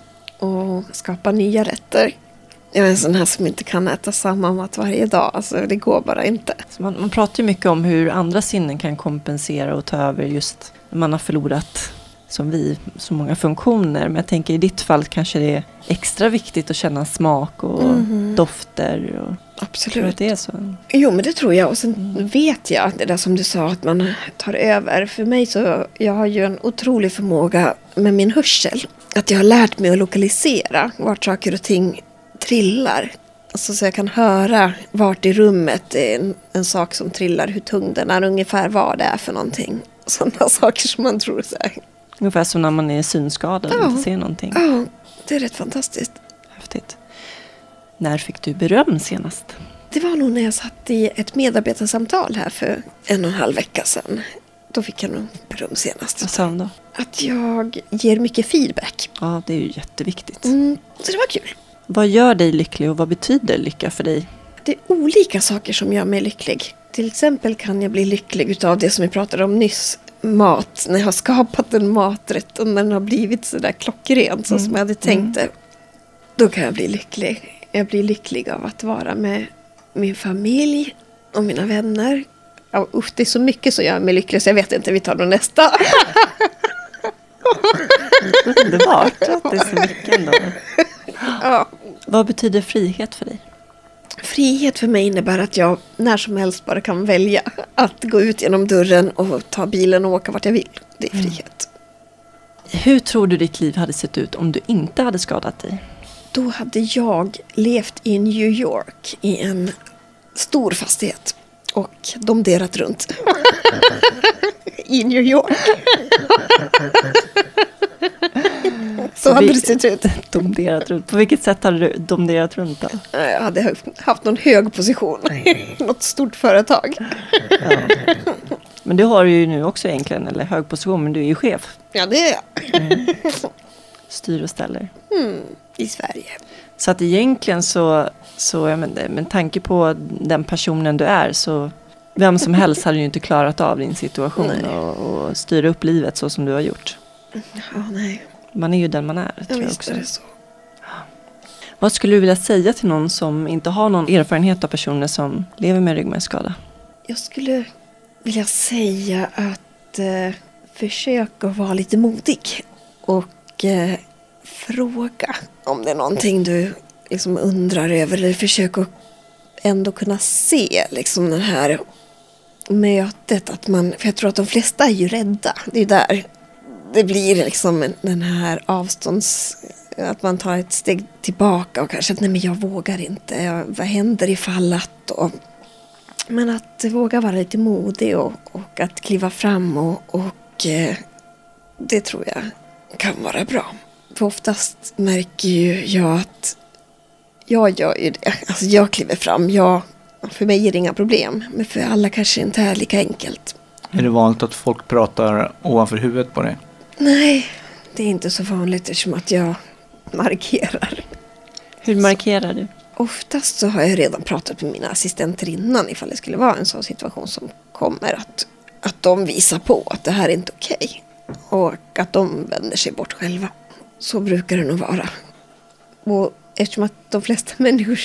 C: att skapa nya rätter. Jag är en sån här som inte kan äta samma mat varje dag. Alltså, det går bara inte.
A: Man, man pratar ju mycket om hur andra sinnen kan kompensera och ta över just när man har förlorat, som vi, så många funktioner. Men jag tänker i ditt fall kanske det är extra viktigt att känna smak och dofter. Och, tror
C: Absolut.
A: att det är så?
C: Jo, men det tror jag. Och sen vet jag det där som du sa att man tar över. För mig så, jag har ju en otrolig förmåga med min hörsel. Att jag har lärt mig att lokalisera vart saker och ting trillar. Alltså så jag kan höra vart i rummet en, en sak som trillar, hur tung den är, ungefär vad det är för någonting. Sådana saker som man tror så här.
A: Ungefär som när man är synskadad och
C: Ja.
A: inte ser någonting.
C: Ja, det är rätt fantastiskt.
A: Häftigt. När fick du beröm senast?
C: Det var nog när jag satt i ett medarbetarsamtal här för en och en halv vecka sedan. Då fick jag nog beröm senast.
A: Vad sa hon då?
C: Att jag ger mycket feedback.
A: Ja, det är ju jätteviktigt.
C: Mm, så det var kul.
A: Vad gör dig lycklig och vad betyder lycka för dig?
C: Det är olika saker som gör mig lycklig. Till exempel kan jag bli lycklig utav det som vi pratade om nyss. Mat. När jag har skapat en maträtt och den har blivit sådär klockren så som jag hade tänkt det. Då kan jag bli lycklig. Jag blir lycklig av att vara med min familj och mina vänner. Ja, usch, det är så mycket som gör mig lycklig så jag vet inte, vi tar då nästa.
A: Underbart att det är så mycket ändå.
C: ja.
A: Vad betyder frihet för dig?
C: Frihet för mig innebär att jag när som helst bara kan välja att gå ut genom dörren och ta bilen och åka vart jag vill. Det är frihet.
A: Hur tror du ditt liv hade sett ut om du inte hade skadat dig?
C: Då hade jag levt i New York i en stor fastighet och domderat runt. I New York. Så hade det sett ut.
A: Domderat runt. På vilket sätt hade du domderat runt då?
C: Jag hade haft någon hög position. Något stort företag.
A: Men det har du ju nu också egentligen, eller hög position, men du är ju chef.
C: Ja, det är jag.
A: Styr och ställer.
C: I Sverige.
A: Så att egentligen så, så men, med tanke på den personen du är så vem som helst hade ju inte klarat av din situation och, och styra upp livet så som du har gjort.
C: Ja, nej.
A: Man är ju den man är,
C: Ja,
A: tror jag också.
C: är.
A: Vad skulle du vilja säga till någon som inte har någon erfarenhet av personer som lever med ryggmärgsskada?
C: Jag skulle vilja säga att eh, försök att vara lite modig. Och eh, fråga om det är någonting du liksom undrar över. Eller försöker ändå kunna se liksom det här mötet. Att man, för jag tror att de flesta är ju rädda. Det är där det blir liksom den här avstånds... Att man tar ett steg tillbaka och kanske att nej men jag vågar inte. Jag, vad händer ifall att... Och, men att våga vara lite modig och, och att kliva fram och, och eh, det tror jag kan vara bra. För oftast märker ju jag att jag gör ju det. Alltså jag kliver fram. Jag, för mig är det inga problem. Men för alla kanske det inte är lika enkelt.
B: Är det vanligt att folk pratar ovanför huvudet på dig?
C: Nej, det är inte så vanligt eftersom att jag markerar.
A: Hur markerar du?
C: Oftast så har jag redan pratat med mina assistenter innan ifall det skulle vara en sån situation som kommer. Att, att de visar på att det här är inte okej. Och att de vänder sig bort själva. Så brukar det nog vara. Och eftersom att de flesta människor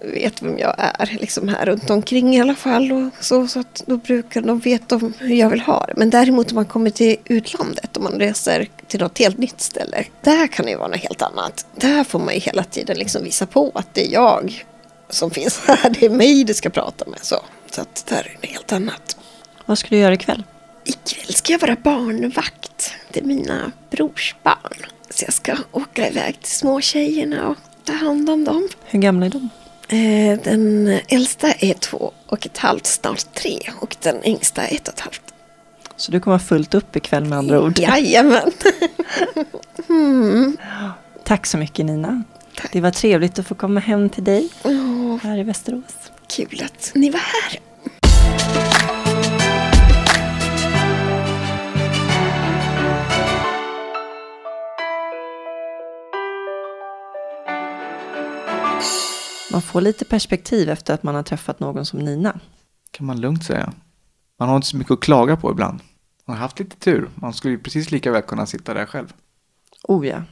C: vet vem jag är, liksom här runt omkring i alla fall. Och så, så att då brukar de veta om hur jag vill ha det. Men däremot om man kommer till utlandet, om man reser till något helt nytt ställe. Där kan det ju vara något helt annat. Där får man ju hela tiden liksom visa på att det är jag som finns här. Det är mig du ska prata med. Så, så att där är det helt annat.
A: Vad ska du göra ikväll?
C: Ikväll ska jag vara barnvakt till mina brorsbarn. Så jag ska åka iväg till småtjejerna och ta hand om dem.
A: Hur gamla är de?
C: Eh, Den äldsta är två och ett halvt, snart tre. Och den yngsta är ett och ett halvt.
A: Så du kommer ha fullt upp ikväll med andra ord.
C: Jajamän.
A: Tack så mycket Nina. Det var trevligt att få komma hem till dig
C: Åh,
A: här i Västerås.
C: kul att ni var här.
A: Får lite perspektiv efter att man har träffat någon som Nina.
B: Kan man lugnt säga. Man har inte så mycket att klaga på ibland. Man har haft lite tur. Man skulle ju precis lika väl kunna sitta där själv.
A: Oh ja,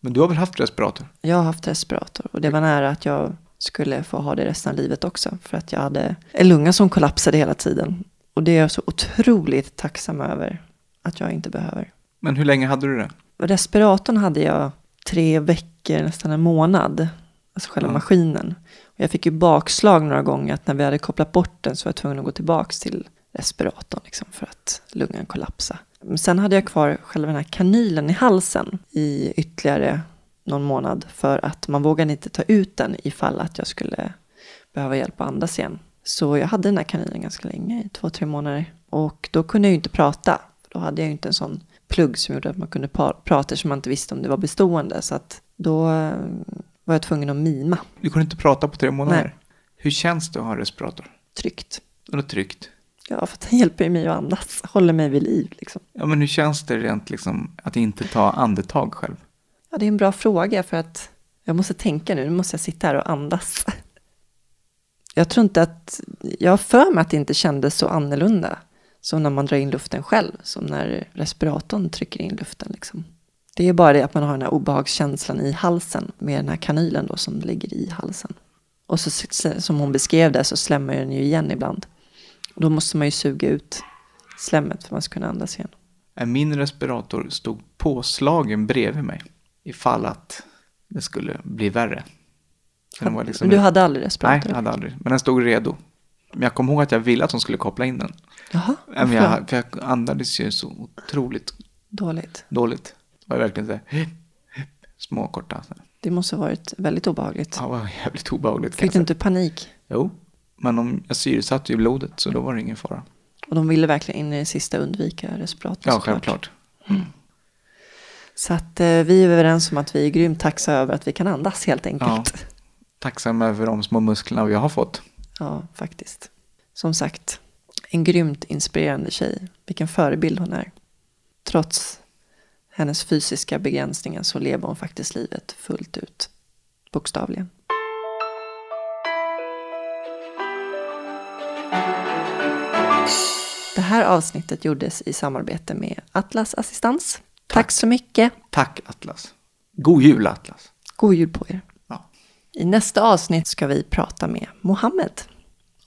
B: Men du har väl haft respirator?
A: jag har haft respirator och det var nära att jag skulle få ha det resten av livet också. För att jag hade en lunga som kollapsade hela tiden. Och det är jag så otroligt tacksam över att jag inte behöver.
B: Men hur länge hade du det?
A: Respiratorn hade jag tre veckor, nästan en månad. Alltså själva
B: Ja.
A: maskinen. Jag fick ju bakslag några gånger att när vi hade kopplat bort den så var jag tvungen att gå tillbaks till respiratorn liksom, för att lungan kollapsade. Men sen hade jag kvar själva den här kanylen i halsen i ytterligare någon månad för att man vågade inte ta ut den ifall att jag skulle behöva hjälp att andas igen. Så jag hade den här kanylen ganska länge, i två, tre månader. Och då kunde jag ju inte prata. Då hade jag ju inte en sån plugg som gjorde att man kunde prata som man inte visste om det var bestående. Så att då var jag tvungen att mima
B: Du kunde inte prata på tre månader.
A: Nej.
B: Hur känns det att ha en respirator?
A: tryggt.
B: Det är tryggt.
A: Ja, för den hjälper mig att andas, håller mig vid liv liksom.
B: Ja, men hur känns det rent liksom att inte ta andetag själv?
A: Ja, det är en bra fråga för att jag måste tänka nu, nu måste jag sitta här och andas. Jag tror inte att, jag har för mig att det inte kändes så annorlunda som när man drar in luften själv, som när respiratorn trycker in luften liksom. Det är bara det att man har den här obehagskänslan i halsen med den här kanylen då som ligger i halsen. Och så som hon beskrev det så slämmar den ju igen ibland. Då måste man ju suga ut slemmet för att man ska kunna andas igen.
B: Min respirator stod påslagen bredvid mig ifall att det skulle bli värre. Liksom-
A: du hade aldrig
B: Nej,
A: respirator?
B: jag hade aldrig. Men den stod redo. Men jag kommer ihåg att jag ville att de skulle koppla in den.
A: Jaha,
B: Nej, Men jag, för jag andades ju så otroligt
A: Dåligt.
B: dåligt. Det var verkligen så här, små korta. Så här.
A: Det måste ha varit väldigt obehagligt.
B: Ja, det var jävligt obehagligt.
A: Fick du inte panik?
B: Jo, men om jag syresatte ju blodet så då var det ingen fara.
A: Och de ville verkligen in i det sista undvika respiratorn
B: Ja,
A: såklart.
B: självklart.
A: Så att eh, vi är överens om att vi är grymt tacksamma över att vi kan andas helt enkelt.
B: Tacksam över de små musklerna vi har fått.
A: Ja, faktiskt. Som sagt, en grymt inspirerande tjej. Vilken förebild hon är. Trots hennes fysiska begränsningar så lever hon faktiskt livet fullt ut. Bokstavligen. Det här avsnittet gjordes i samarbete med Atlas Assistans. Tack så mycket.
B: Tack Atlas. God jul Atlas.
A: God jul på er.
B: Ja.
A: I nästa avsnitt ska vi prata med Mohammed.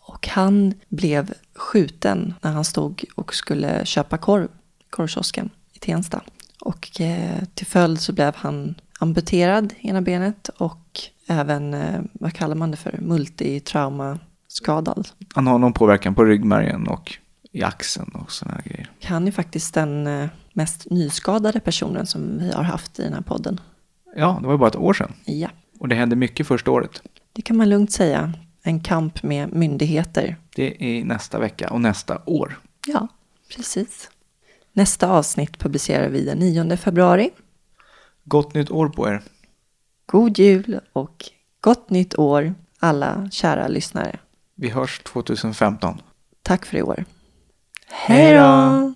A: Och han blev skjuten när han stod och skulle köpa korv korvkiosken i Tensta. Och eh, till följd så blev han amputerad ena benet och även, eh, vad kallar man det för, multitraumaskadad.
B: Han har någon påverkan på ryggmärgen och i axeln och sådana här grejer.
A: Han är faktiskt den eh, mest nyskadade personen som vi har haft i den här podden.
B: Ja, det var ju bara ett år sedan.
A: Ja,
B: Och det hände mycket första året.
A: det kan man lugnt säga. En kamp med myndigheter
B: Det är nästa vecka och nästa år.
A: Ja, precis. Nästa avsnitt publicerar vi den 9 februari.
B: Gott nytt år på er.
A: God jul och gott nytt år alla kära lyssnare.
B: Vi hörs 2015.
A: Tack för i år.
B: Hej
A: då!